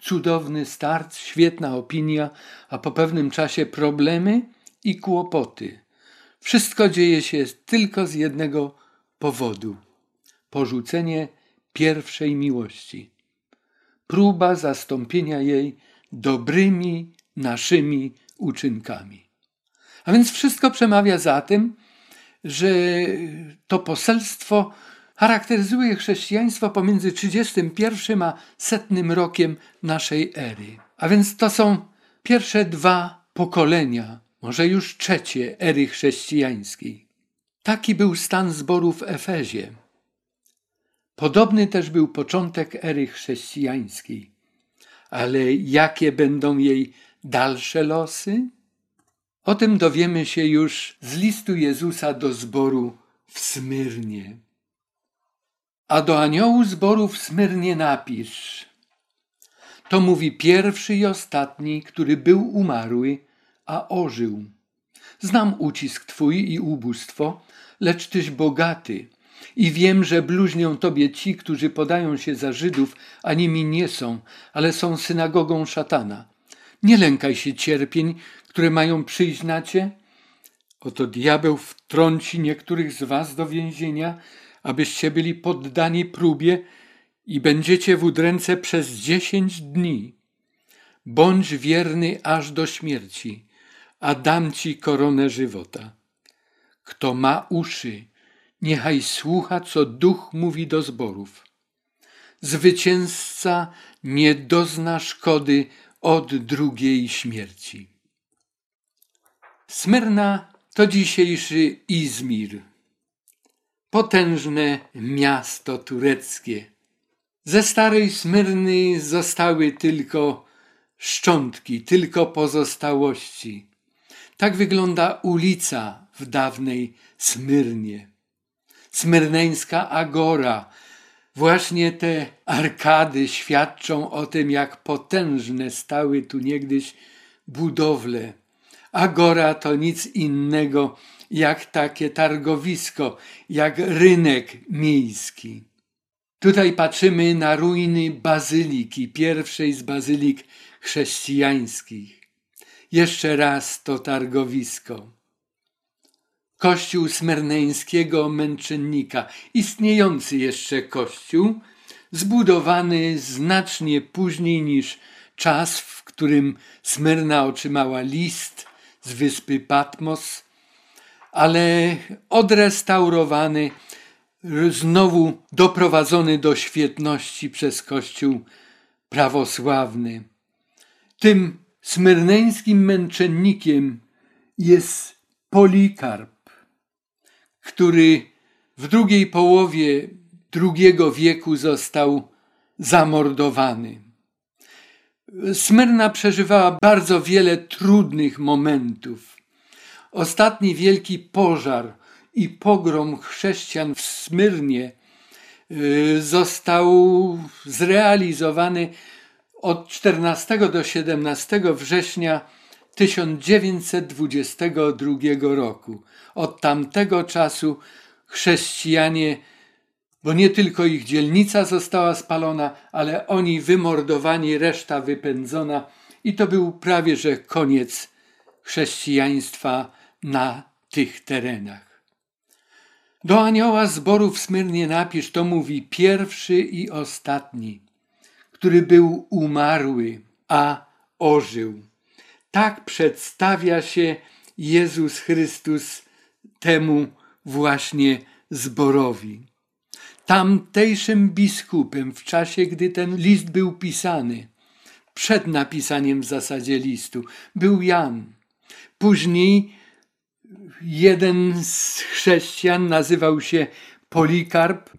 Cudowny start, świetna opinia, a po pewnym czasie problemy i kłopoty. Wszystko dzieje się tylko z jednego powodu: porzucenie pierwszej miłości. Próba zastąpienia jej dobrymi naszymi uczynkami. A więc wszystko przemawia za tym, że to poselstwo charakteryzuje chrześcijaństwo pomiędzy 31 a setnym rokiem naszej ery. A więc to są pierwsze dwa pokolenia, może już trzecie ery chrześcijańskiej. Taki był stan zboru w Efezie. Podobny też był początek ery chrześcijańskiej. Ale jakie będą jej dalsze losy? O tym dowiemy się już z listu Jezusa do zboru w Smyrnie. A do aniołu zboru w Smyrnie napisz. To mówi pierwszy i ostatni, który był umarły, a ożył. Znam ucisk twój i ubóstwo, lecz tyś bogaty. I wiem, że bluźnią tobie ci, którzy podają się za Żydów, a nimi nie są, ale są synagogą szatana. Nie lękaj się cierpień, które mają przyjść na cię. Oto diabeł wtrąci niektórych z was do więzienia, abyście byli poddani próbie i będziecie w udręce przez dziesięć dni. Bądź wierny aż do śmierci, a dam ci koronę żywota. Kto ma uszy, niechaj słucha, co duch mówi do zborów. Zwycięzca nie dozna szkody od drugiej śmierci. Smyrna to dzisiejszy Izmir, potężne miasto tureckie. Ze starej Smyrny zostały tylko szczątki, tylko pozostałości. Tak wygląda ulica w dawnej Smyrnie. Smyrneńska Agora. Właśnie te arkady świadczą o tym, jak potężne stały tu niegdyś budowle. Agora to nic innego jak takie targowisko, jak rynek miejski. Tutaj patrzymy na ruiny bazyliki, pierwszej z bazylik chrześcijańskich. Jeszcze raz to targowisko. Kościół smerneńskiego męczennika, istniejący jeszcze kościół, zbudowany znacznie później niż czas, w którym Smyrna otrzymała list z wyspy Patmos, ale odrestaurowany, znowu doprowadzony do świetności przez Kościół prawosławny. Tym smyrneńskim męczennikiem jest Polikarp który w drugiej połowie II wieku został zamordowany. Smyrna przeżywała bardzo wiele trudnych momentów. Ostatni wielki pożar i pogrom chrześcijan w Smyrnie y, został zrealizowany od 14 do 17 września 1922 roku. Od tamtego czasu chrześcijanie, bo nie tylko ich dzielnica została spalona, ale oni wymordowani, reszta wypędzona, i to był prawie że koniec chrześcijaństwa na tych terenach. Do anioła zboru w Smyrnie napisz, to mówi pierwszy i ostatni, który był umarły, a ożył. Tak przedstawia się Jezus Chrystus temu właśnie zborowi. Tamtejszym biskupem w czasie, gdy ten list był pisany, przed napisaniem w zasadzie listu, był Jan. Później jeden z chrześcijan nazywał się Polikarp,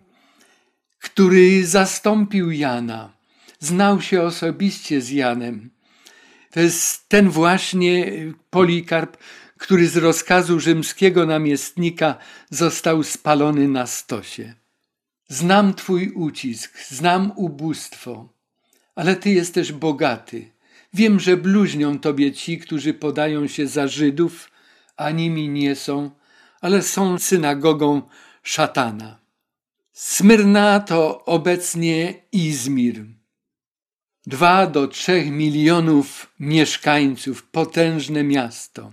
który zastąpił Jana. Znał się osobiście z Janem to jest ten właśnie Polikarp, który z rozkazu rzymskiego namiestnika został spalony na stosie. Znam Twój ucisk, znam ubóstwo, ale Ty jesteś bogaty. Wiem, że bluźnią Tobie ci, którzy podają się za Żydów, a nimi nie są, ale są synagogą szatana. Smyrna to obecnie Izmir. Dwa do trzech milionów mieszkańców, potężne miasto.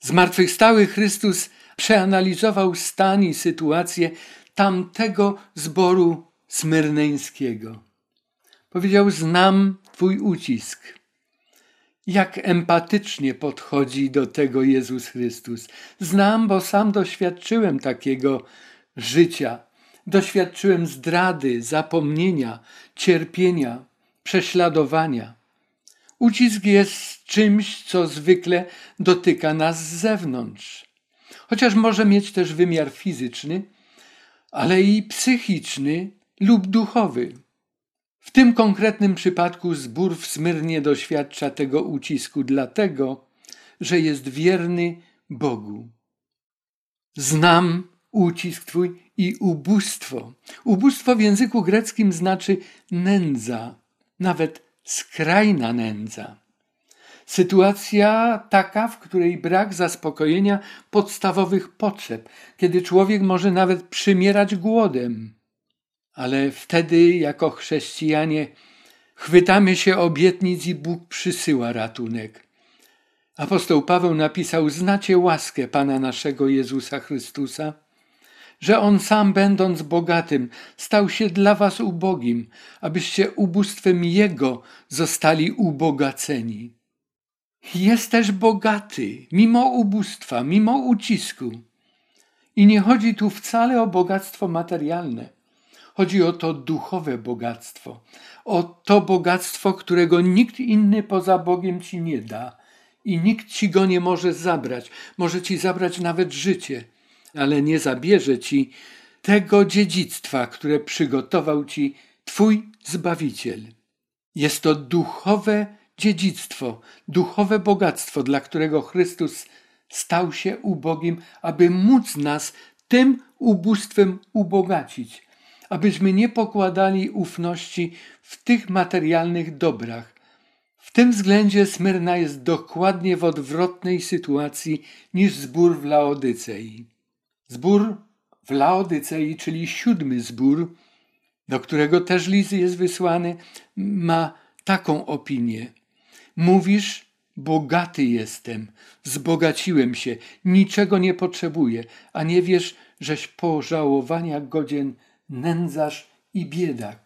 Zmartwychwstały Chrystus przeanalizował stan i sytuację tamtego zboru smyrneńskiego. Powiedział: Znam Twój ucisk. Jak empatycznie podchodzi do tego Jezus Chrystus. Znam, bo sam doświadczyłem takiego życia. Doświadczyłem zdrady, zapomnienia, cierpienia prześladowania. Ucisk jest czymś, co zwykle dotyka nas z zewnątrz. Chociaż może mieć też wymiar fizyczny, ale i psychiczny lub duchowy. W tym konkretnym przypadku zbór w Smyrnie doświadcza tego ucisku dlatego, że jest wierny Bogu. Znam ucisk Twój i ubóstwo. Ubóstwo w języku greckim znaczy nędza, nawet skrajna nędza. Sytuacja taka, w której brak zaspokojenia podstawowych potrzeb, kiedy człowiek może nawet przymierać głodem. Ale wtedy, jako chrześcijanie, chwytamy się obietnic i Bóg przysyła ratunek. Apostoł Paweł napisał: Znacie łaskę Pana naszego Jezusa Chrystusa, że On sam, będąc bogatym, stał się dla Was ubogim, abyście ubóstwem Jego zostali ubogaceni. Jest też bogaty, mimo ubóstwa, mimo ucisku. I nie chodzi tu wcale o bogactwo materialne. Chodzi o to duchowe bogactwo, o to bogactwo, którego nikt inny poza Bogiem ci nie da i nikt ci go nie może zabrać. Może ci zabrać nawet życie, ale nie zabierze ci tego dziedzictwa, które przygotował ci Twój Zbawiciel. Jest to duchowe dziedzictwo, duchowe bogactwo, dla którego Chrystus stał się ubogim, aby móc nas tym ubóstwem ubogacić, abyśmy nie pokładali ufności w tych materialnych dobrach. W tym względzie Smyrna jest dokładnie w odwrotnej sytuacji niż zbór w Laodycei. Zbór w Laodycei, czyli siódmy zbór, do którego też list jest wysłany, ma taką opinię. Mówisz, bogaty jestem, wzbogaciłem się, niczego nie potrzebuję, a nie wiesz, żeś pożałowania godzien nędzarz i biedak.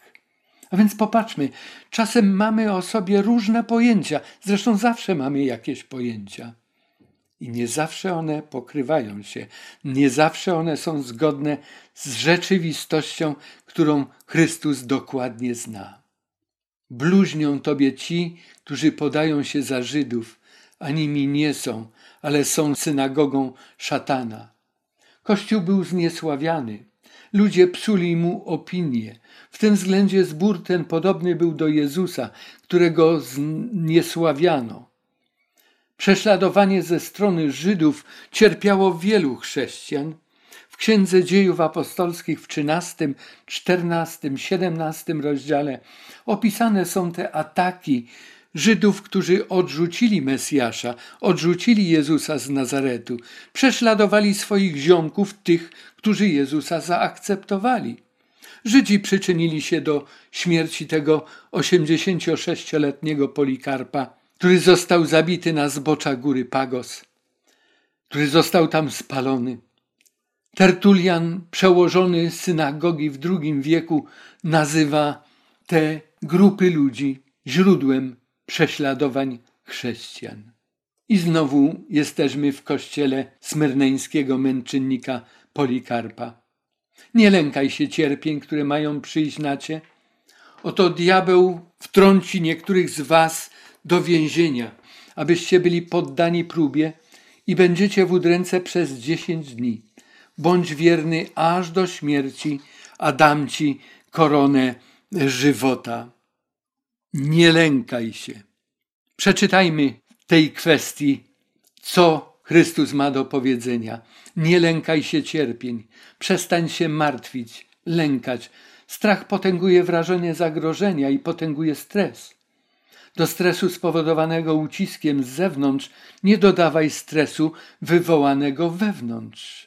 A więc popatrzmy, czasem mamy o sobie różne pojęcia, zresztą zawsze mamy jakieś pojęcia. I nie zawsze one pokrywają się, nie zawsze one są zgodne z rzeczywistością, którą Chrystus dokładnie zna. Bluźnią tobie ci, którzy podają się za Żydów, a nimi nie są, ale są synagogą szatana. Kościół był zniesławiany. Ludzie psuli mu opinię. W tym względzie zbór ten podobny był do Jezusa, którego zniesławiano. Prześladowanie ze strony Żydów cierpiało wielu chrześcijan. W Księdze Dziejów Apostolskich w 13, 14, 17 rozdziale opisane są te ataki Żydów, którzy odrzucili Mesjasza, odrzucili Jezusa z Nazaretu, prześladowali swoich ziomków, tych, którzy Jezusa zaakceptowali. Żydzi przyczynili się do śmierci tego 86-letniego Polikarpa, który został zabity na zbocza góry Pagos, który został tam spalony. Tertulian, przełożony synagogi w II wieku, nazywa te grupy ludzi źródłem prześladowań chrześcijan. I znowu jesteśmy w kościele smyrneńskiego męczennika Polikarpa. Nie lękaj się cierpień, które mają przyjść na cię. Oto diabeł wtrąci niektórych z was do więzienia, abyście byli poddani próbie i będziecie w udręce przez dziesięć dni. Bądź wierny aż do śmierci, a dam ci koronę żywota. Nie lękaj się. Przeczytajmy tej kwestii, co Chrystus ma do powiedzenia. Nie lękaj się cierpień, przestań się martwić, lękać. Strach potęguje wrażenie zagrożenia i potęguje stres. Do stresu spowodowanego uciskiem z zewnątrz nie dodawaj stresu wywołanego wewnątrz.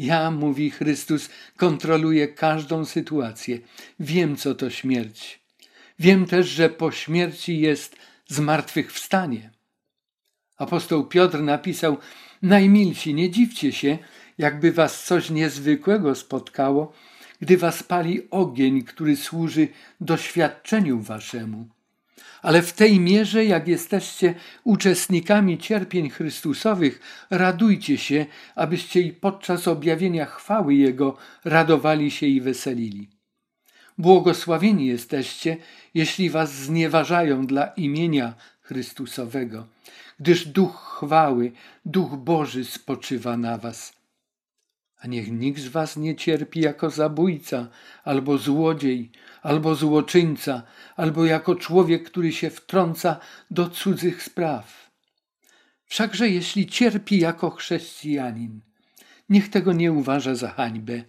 Ja, mówi Chrystus, kontroluję każdą sytuację. Wiem, co to śmierć. Wiem też, że po śmierci jest zmartwychwstanie. Apostoł Piotr napisał: Najmilsi, nie dziwcie się, jakby was coś niezwykłego spotkało, gdy was pali ogień, który służy doświadczeniu waszemu. Ale w tej mierze, jak jesteście uczestnikami cierpień Chrystusowych, radujcie się, abyście i podczas objawienia chwały Jego radowali się i weselili. Błogosławieni jesteście, jeśli was znieważają dla imienia Chrystusowego, gdyż Duch chwały, Duch Boży spoczywa na was. A niech nikt z was nie cierpi jako zabójca, albo złodziej, albo złoczyńca, albo jako człowiek, który się wtrąca do cudzych spraw. Wszakże jeśli cierpi jako chrześcijanin, niech tego nie uważa za hańbę,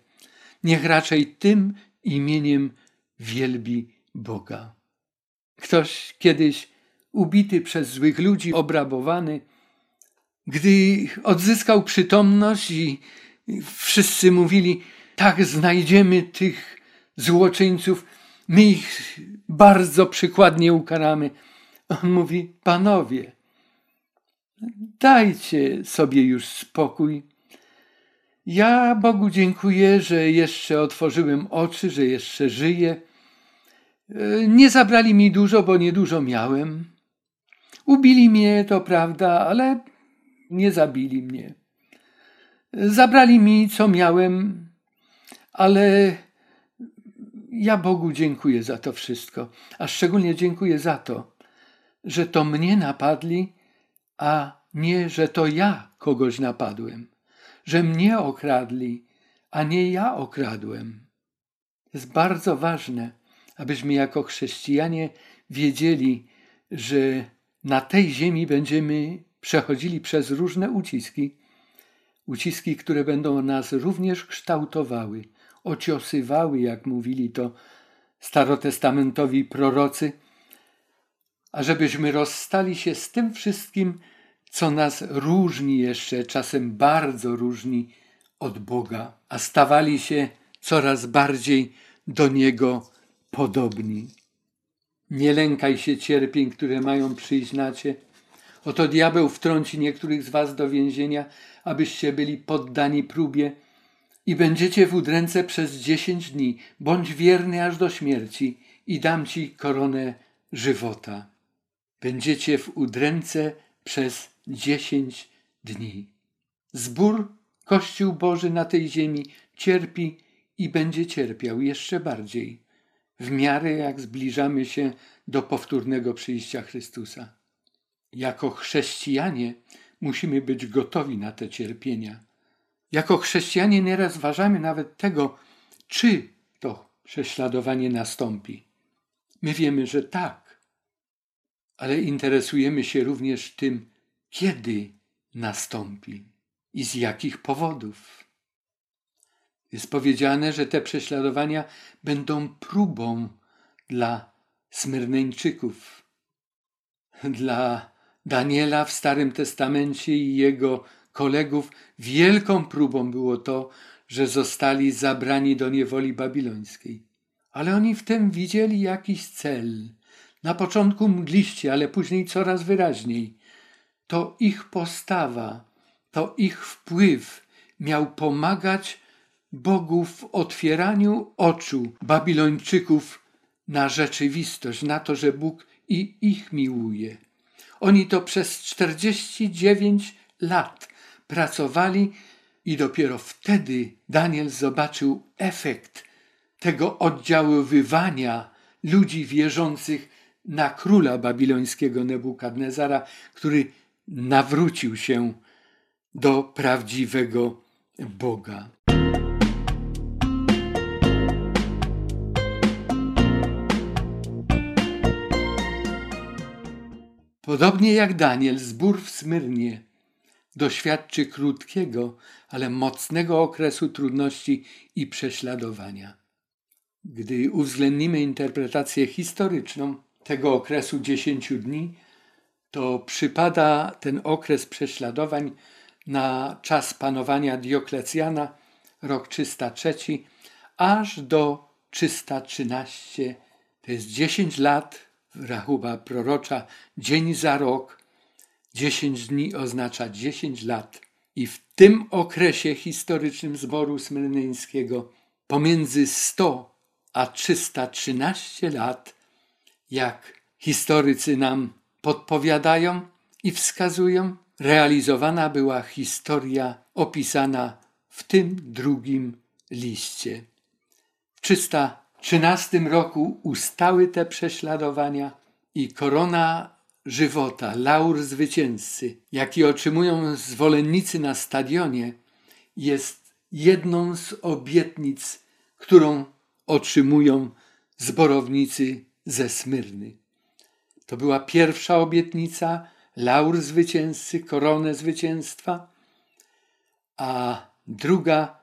niech raczej tym imieniem wielbi Boga. Ktoś kiedyś ubity przez złych ludzi, obrabowany, gdy odzyskał przytomność i wszyscy mówili, tak znajdziemy tych złoczyńców, my ich bardzo przykładnie ukaramy. On mówi, panowie, dajcie sobie już spokój. Ja Bogu dziękuję, że jeszcze otworzyłem oczy, że jeszcze żyję. Nie zabrali mi dużo, bo niedużo miałem. Ubili mnie, to prawda, ale nie zabili mnie. Zabrali mi, co miałem, ale ja Bogu dziękuję za to wszystko, a szczególnie dziękuję za to, że to mnie napadli, a nie, że to ja kogoś napadłem, że mnie okradli, a nie ja okradłem. Jest bardzo ważne, abyśmy jako chrześcijanie wiedzieli, że na tej ziemi będziemy przechodzili przez różne uciski, uciski, które będą nas również kształtowały, ociosywały, jak mówili to starotestamentowi prorocy, ażebyśmy rozstali się z tym wszystkim, co nas różni jeszcze, czasem bardzo różni od Boga, a stawali się coraz bardziej do Niego podobni. Nie lękaj się cierpień, które mają przyjść na Cię. Oto diabeł wtrąci niektórych z Was do więzienia, abyście byli poddani próbie i będziecie w udręce przez dziesięć dni. Bądź wierny aż do śmierci i dam Ci koronę żywota. Będziecie w udręce przez dziesięć dni. Zbór Kościół Boży na tej ziemi cierpi i będzie cierpiał jeszcze bardziej w miarę jak zbliżamy się do powtórnego przyjścia Chrystusa. Jako chrześcijanie musimy być gotowi na te cierpienia. Jako chrześcijanie nieraz ważamy nawet tego, czy to prześladowanie nastąpi. My wiemy, że tak, ale interesujemy się również tym, kiedy nastąpi i z jakich powodów. Jest powiedziane, że te prześladowania będą próbą dla Smyrneńczyków, dla Daniela w Starym Testamencie i jego kolegów. Wielką próbą było to, że zostali zabrani do niewoli babilońskiej. Ale oni w tym widzieli jakiś cel. Na początku mgliście, ale później coraz wyraźniej. To ich postawa, to ich wpływ miał pomagać Bogu w otwieraniu oczu Babilończyków na rzeczywistość, na to, że Bóg i ich miłuje. Oni to przez 49 lat pracowali i dopiero wtedy Daniel zobaczył efekt tego oddziaływania ludzi wierzących na króla babilońskiego Nebukadnezara, który nawrócił się do prawdziwego Boga. Podobnie jak Daniel, zbór w Smyrnie doświadczy krótkiego, ale mocnego okresu trudności i prześladowania. Gdy uwzględnimy interpretację historyczną tego okresu dziesięciu dni, to przypada ten okres prześladowań na czas panowania Dioklecjana, rok 303, aż do 313. To jest 10 lat rachuba prorocza dzień za rok, dziesięć dni oznacza dziesięć lat. I w tym okresie historycznym zboru smyrneńskiego pomiędzy 100 a 313 lat, jak historycy nam podpowiadają i wskazują, realizowana była historia opisana w tym drugim liście. W 300 trzynastym roku ustały te prześladowania i korona żywota, laur zwycięzcy, jaki otrzymują zwolennicy na stadionie, jest jedną z obietnic, którą otrzymują zborownicy ze Smyrny. To była pierwsza obietnica, laur zwycięzcy, koronę zwycięstwa, a druga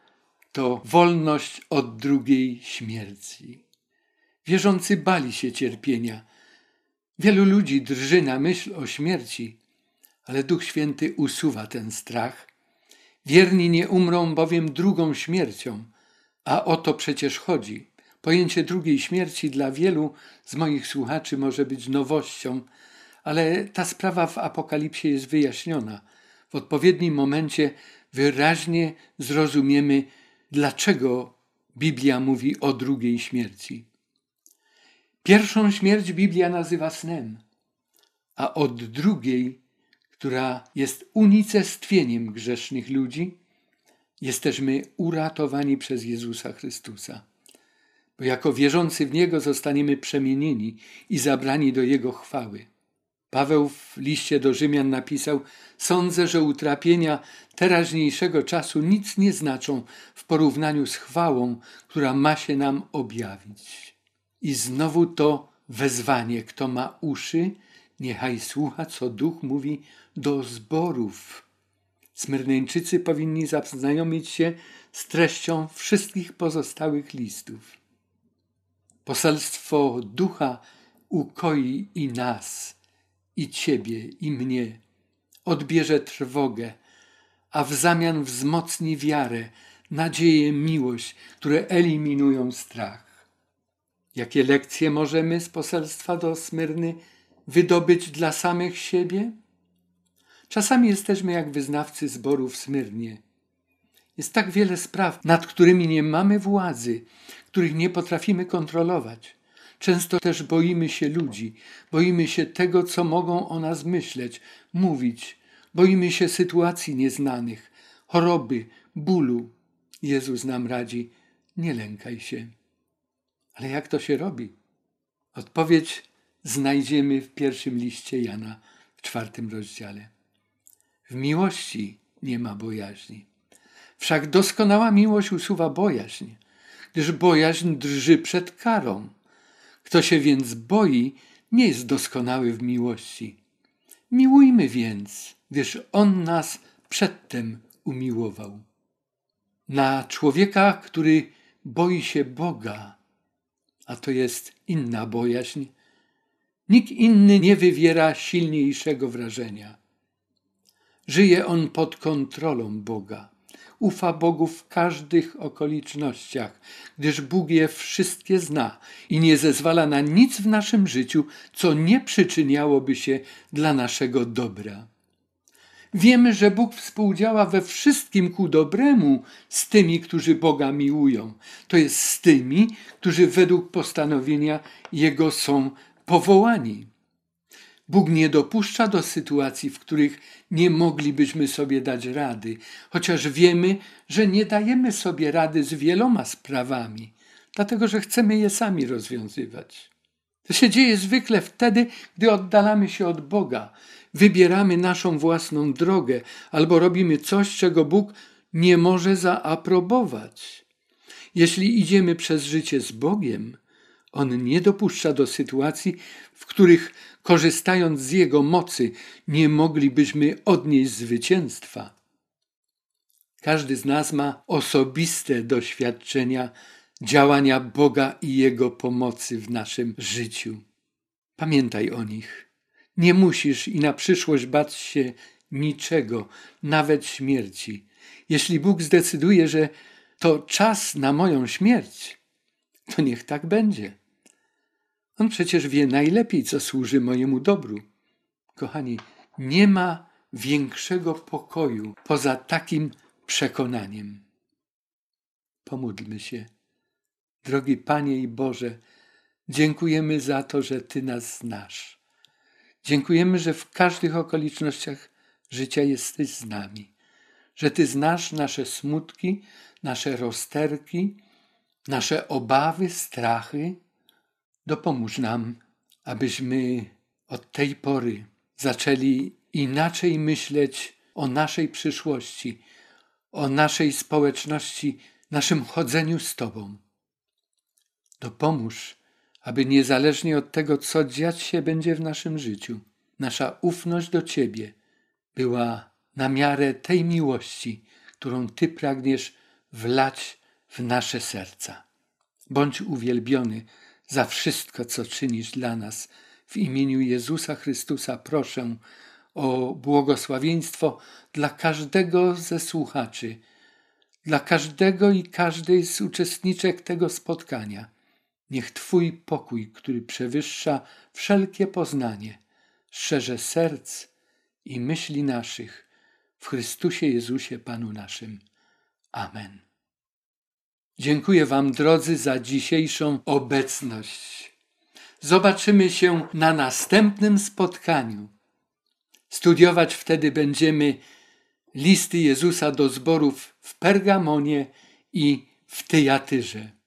to wolność od drugiej śmierci. Wierzący bali się cierpienia. Wielu ludzi drży na myśl o śmierci, ale Duch Święty usuwa ten strach. Wierni nie umrą bowiem drugą śmiercią, a o to przecież chodzi. Pojęcie drugiej śmierci dla wielu z moich słuchaczy może być nowością, ale ta sprawa w Apokalipsie jest wyjaśniona. W odpowiednim momencie wyraźnie zrozumiemy, dlaczego Biblia mówi o drugiej śmierci. Pierwszą śmierć Biblia nazywa snem, a od drugiej, która jest unicestwieniem grzesznych ludzi, jesteśmy uratowani przez Jezusa Chrystusa. Bo jako wierzący w Niego zostaniemy przemienieni i zabrani do Jego chwały. Paweł w liście do Rzymian napisał: Sądzę, że utrapienia teraźniejszego czasu nic nie znaczą w porównaniu z chwałą, która ma się nam objawić. I znowu to wezwanie: kto ma uszy, niechaj słucha, co duch mówi do zborów. Smyrneńczycy powinni zaznajomić się z treścią wszystkich pozostałych listów. Poselstwo ducha ukoi i nas i Ciebie, i mnie. Odbierze trwogę, a w zamian wzmocni wiarę, nadzieję, miłość, które eliminują strach. Jakie lekcje możemy z poselstwa do Smyrny wydobyć dla samych siebie? Czasami jesteśmy jak wyznawcy zboru w Smyrnie. Jest tak wiele spraw, nad którymi nie mamy władzy, których nie potrafimy kontrolować. Często też boimy się ludzi, boimy się tego, co mogą o nas myśleć, mówić, boimy się sytuacji nieznanych, choroby, bólu. Jezus nam radzi: nie lękaj się. Ale jak to się robi? Odpowiedź znajdziemy w pierwszym liście Jana w czwartym rozdziale. W miłości nie ma bojaźni. Wszak doskonała miłość usuwa bojaźń, gdyż bojaźń drży przed karą. Kto się więc boi, nie jest doskonały w miłości. Miłujmy więc, gdyż On nas przedtem umiłował. Na człowieka, który boi się Boga, a to jest inna bojaźń, nikt inny nie wywiera silniejszego wrażenia. Żyje on pod kontrolą Boga ufa Bogu w każdych okolicznościach, gdyż Bóg je wszystkie zna i nie zezwala na nic w naszym życiu, co nie przyczyniałoby się dla naszego dobra. Wiemy, że Bóg współdziała we wszystkim ku dobremu z tymi, którzy Boga miłują, to jest z tymi, którzy według postanowienia Jego są powołani. Bóg nie dopuszcza do sytuacji, w których nie moglibyśmy sobie dać rady, chociaż wiemy, że nie dajemy sobie rady z wieloma sprawami, dlatego że chcemy je sami rozwiązywać. To się dzieje zwykle wtedy, gdy oddalamy się od Boga, wybieramy naszą własną drogę albo robimy coś, czego Bóg nie może zaaprobować. Jeśli idziemy przez życie z Bogiem, On nie dopuszcza do sytuacji, w których korzystając z Jego mocy, nie moglibyśmy odnieść zwycięstwa. Każdy z nas ma osobiste doświadczenia działania Boga i Jego pomocy w naszym życiu. Pamiętaj o nich. Nie musisz i na przyszłość bać się niczego, nawet śmierci. Jeśli Bóg zdecyduje, że to czas na moją śmierć, to niech tak będzie. On przecież wie najlepiej, co służy mojemu dobru. Kochani, nie ma większego pokoju poza takim przekonaniem. Pomódlmy się. Drogi Panie i Boże, dziękujemy za to, że Ty nas znasz. Dziękujemy, że w każdych okolicznościach życia jesteś z nami, że Ty znasz nasze smutki, nasze rozterki, nasze obawy, strachy Dopomóż nam, abyśmy od tej pory zaczęli inaczej myśleć o naszej przyszłości, o naszej społeczności, naszym chodzeniu z Tobą. Dopomóż, aby niezależnie od tego, co dziać się będzie w naszym życiu, nasza ufność do Ciebie była na miarę tej miłości, którą Ty pragniesz wlać w nasze serca. Bądź uwielbiony za wszystko, co czynisz dla nas. W imieniu Jezusa Chrystusa proszę o błogosławieństwo dla każdego ze słuchaczy, dla każdego i każdej z uczestniczek tego spotkania. Niech Twój pokój, który przewyższa wszelkie poznanie, szerze serc i myśli naszych w Chrystusie Jezusie Panu naszym. Amen. Dziękuję Wam, drodzy, za dzisiejszą obecność. Zobaczymy się na następnym spotkaniu. Studiować wtedy będziemy listy Jezusa do zborów w Pergamonie i w Tyjatyrze.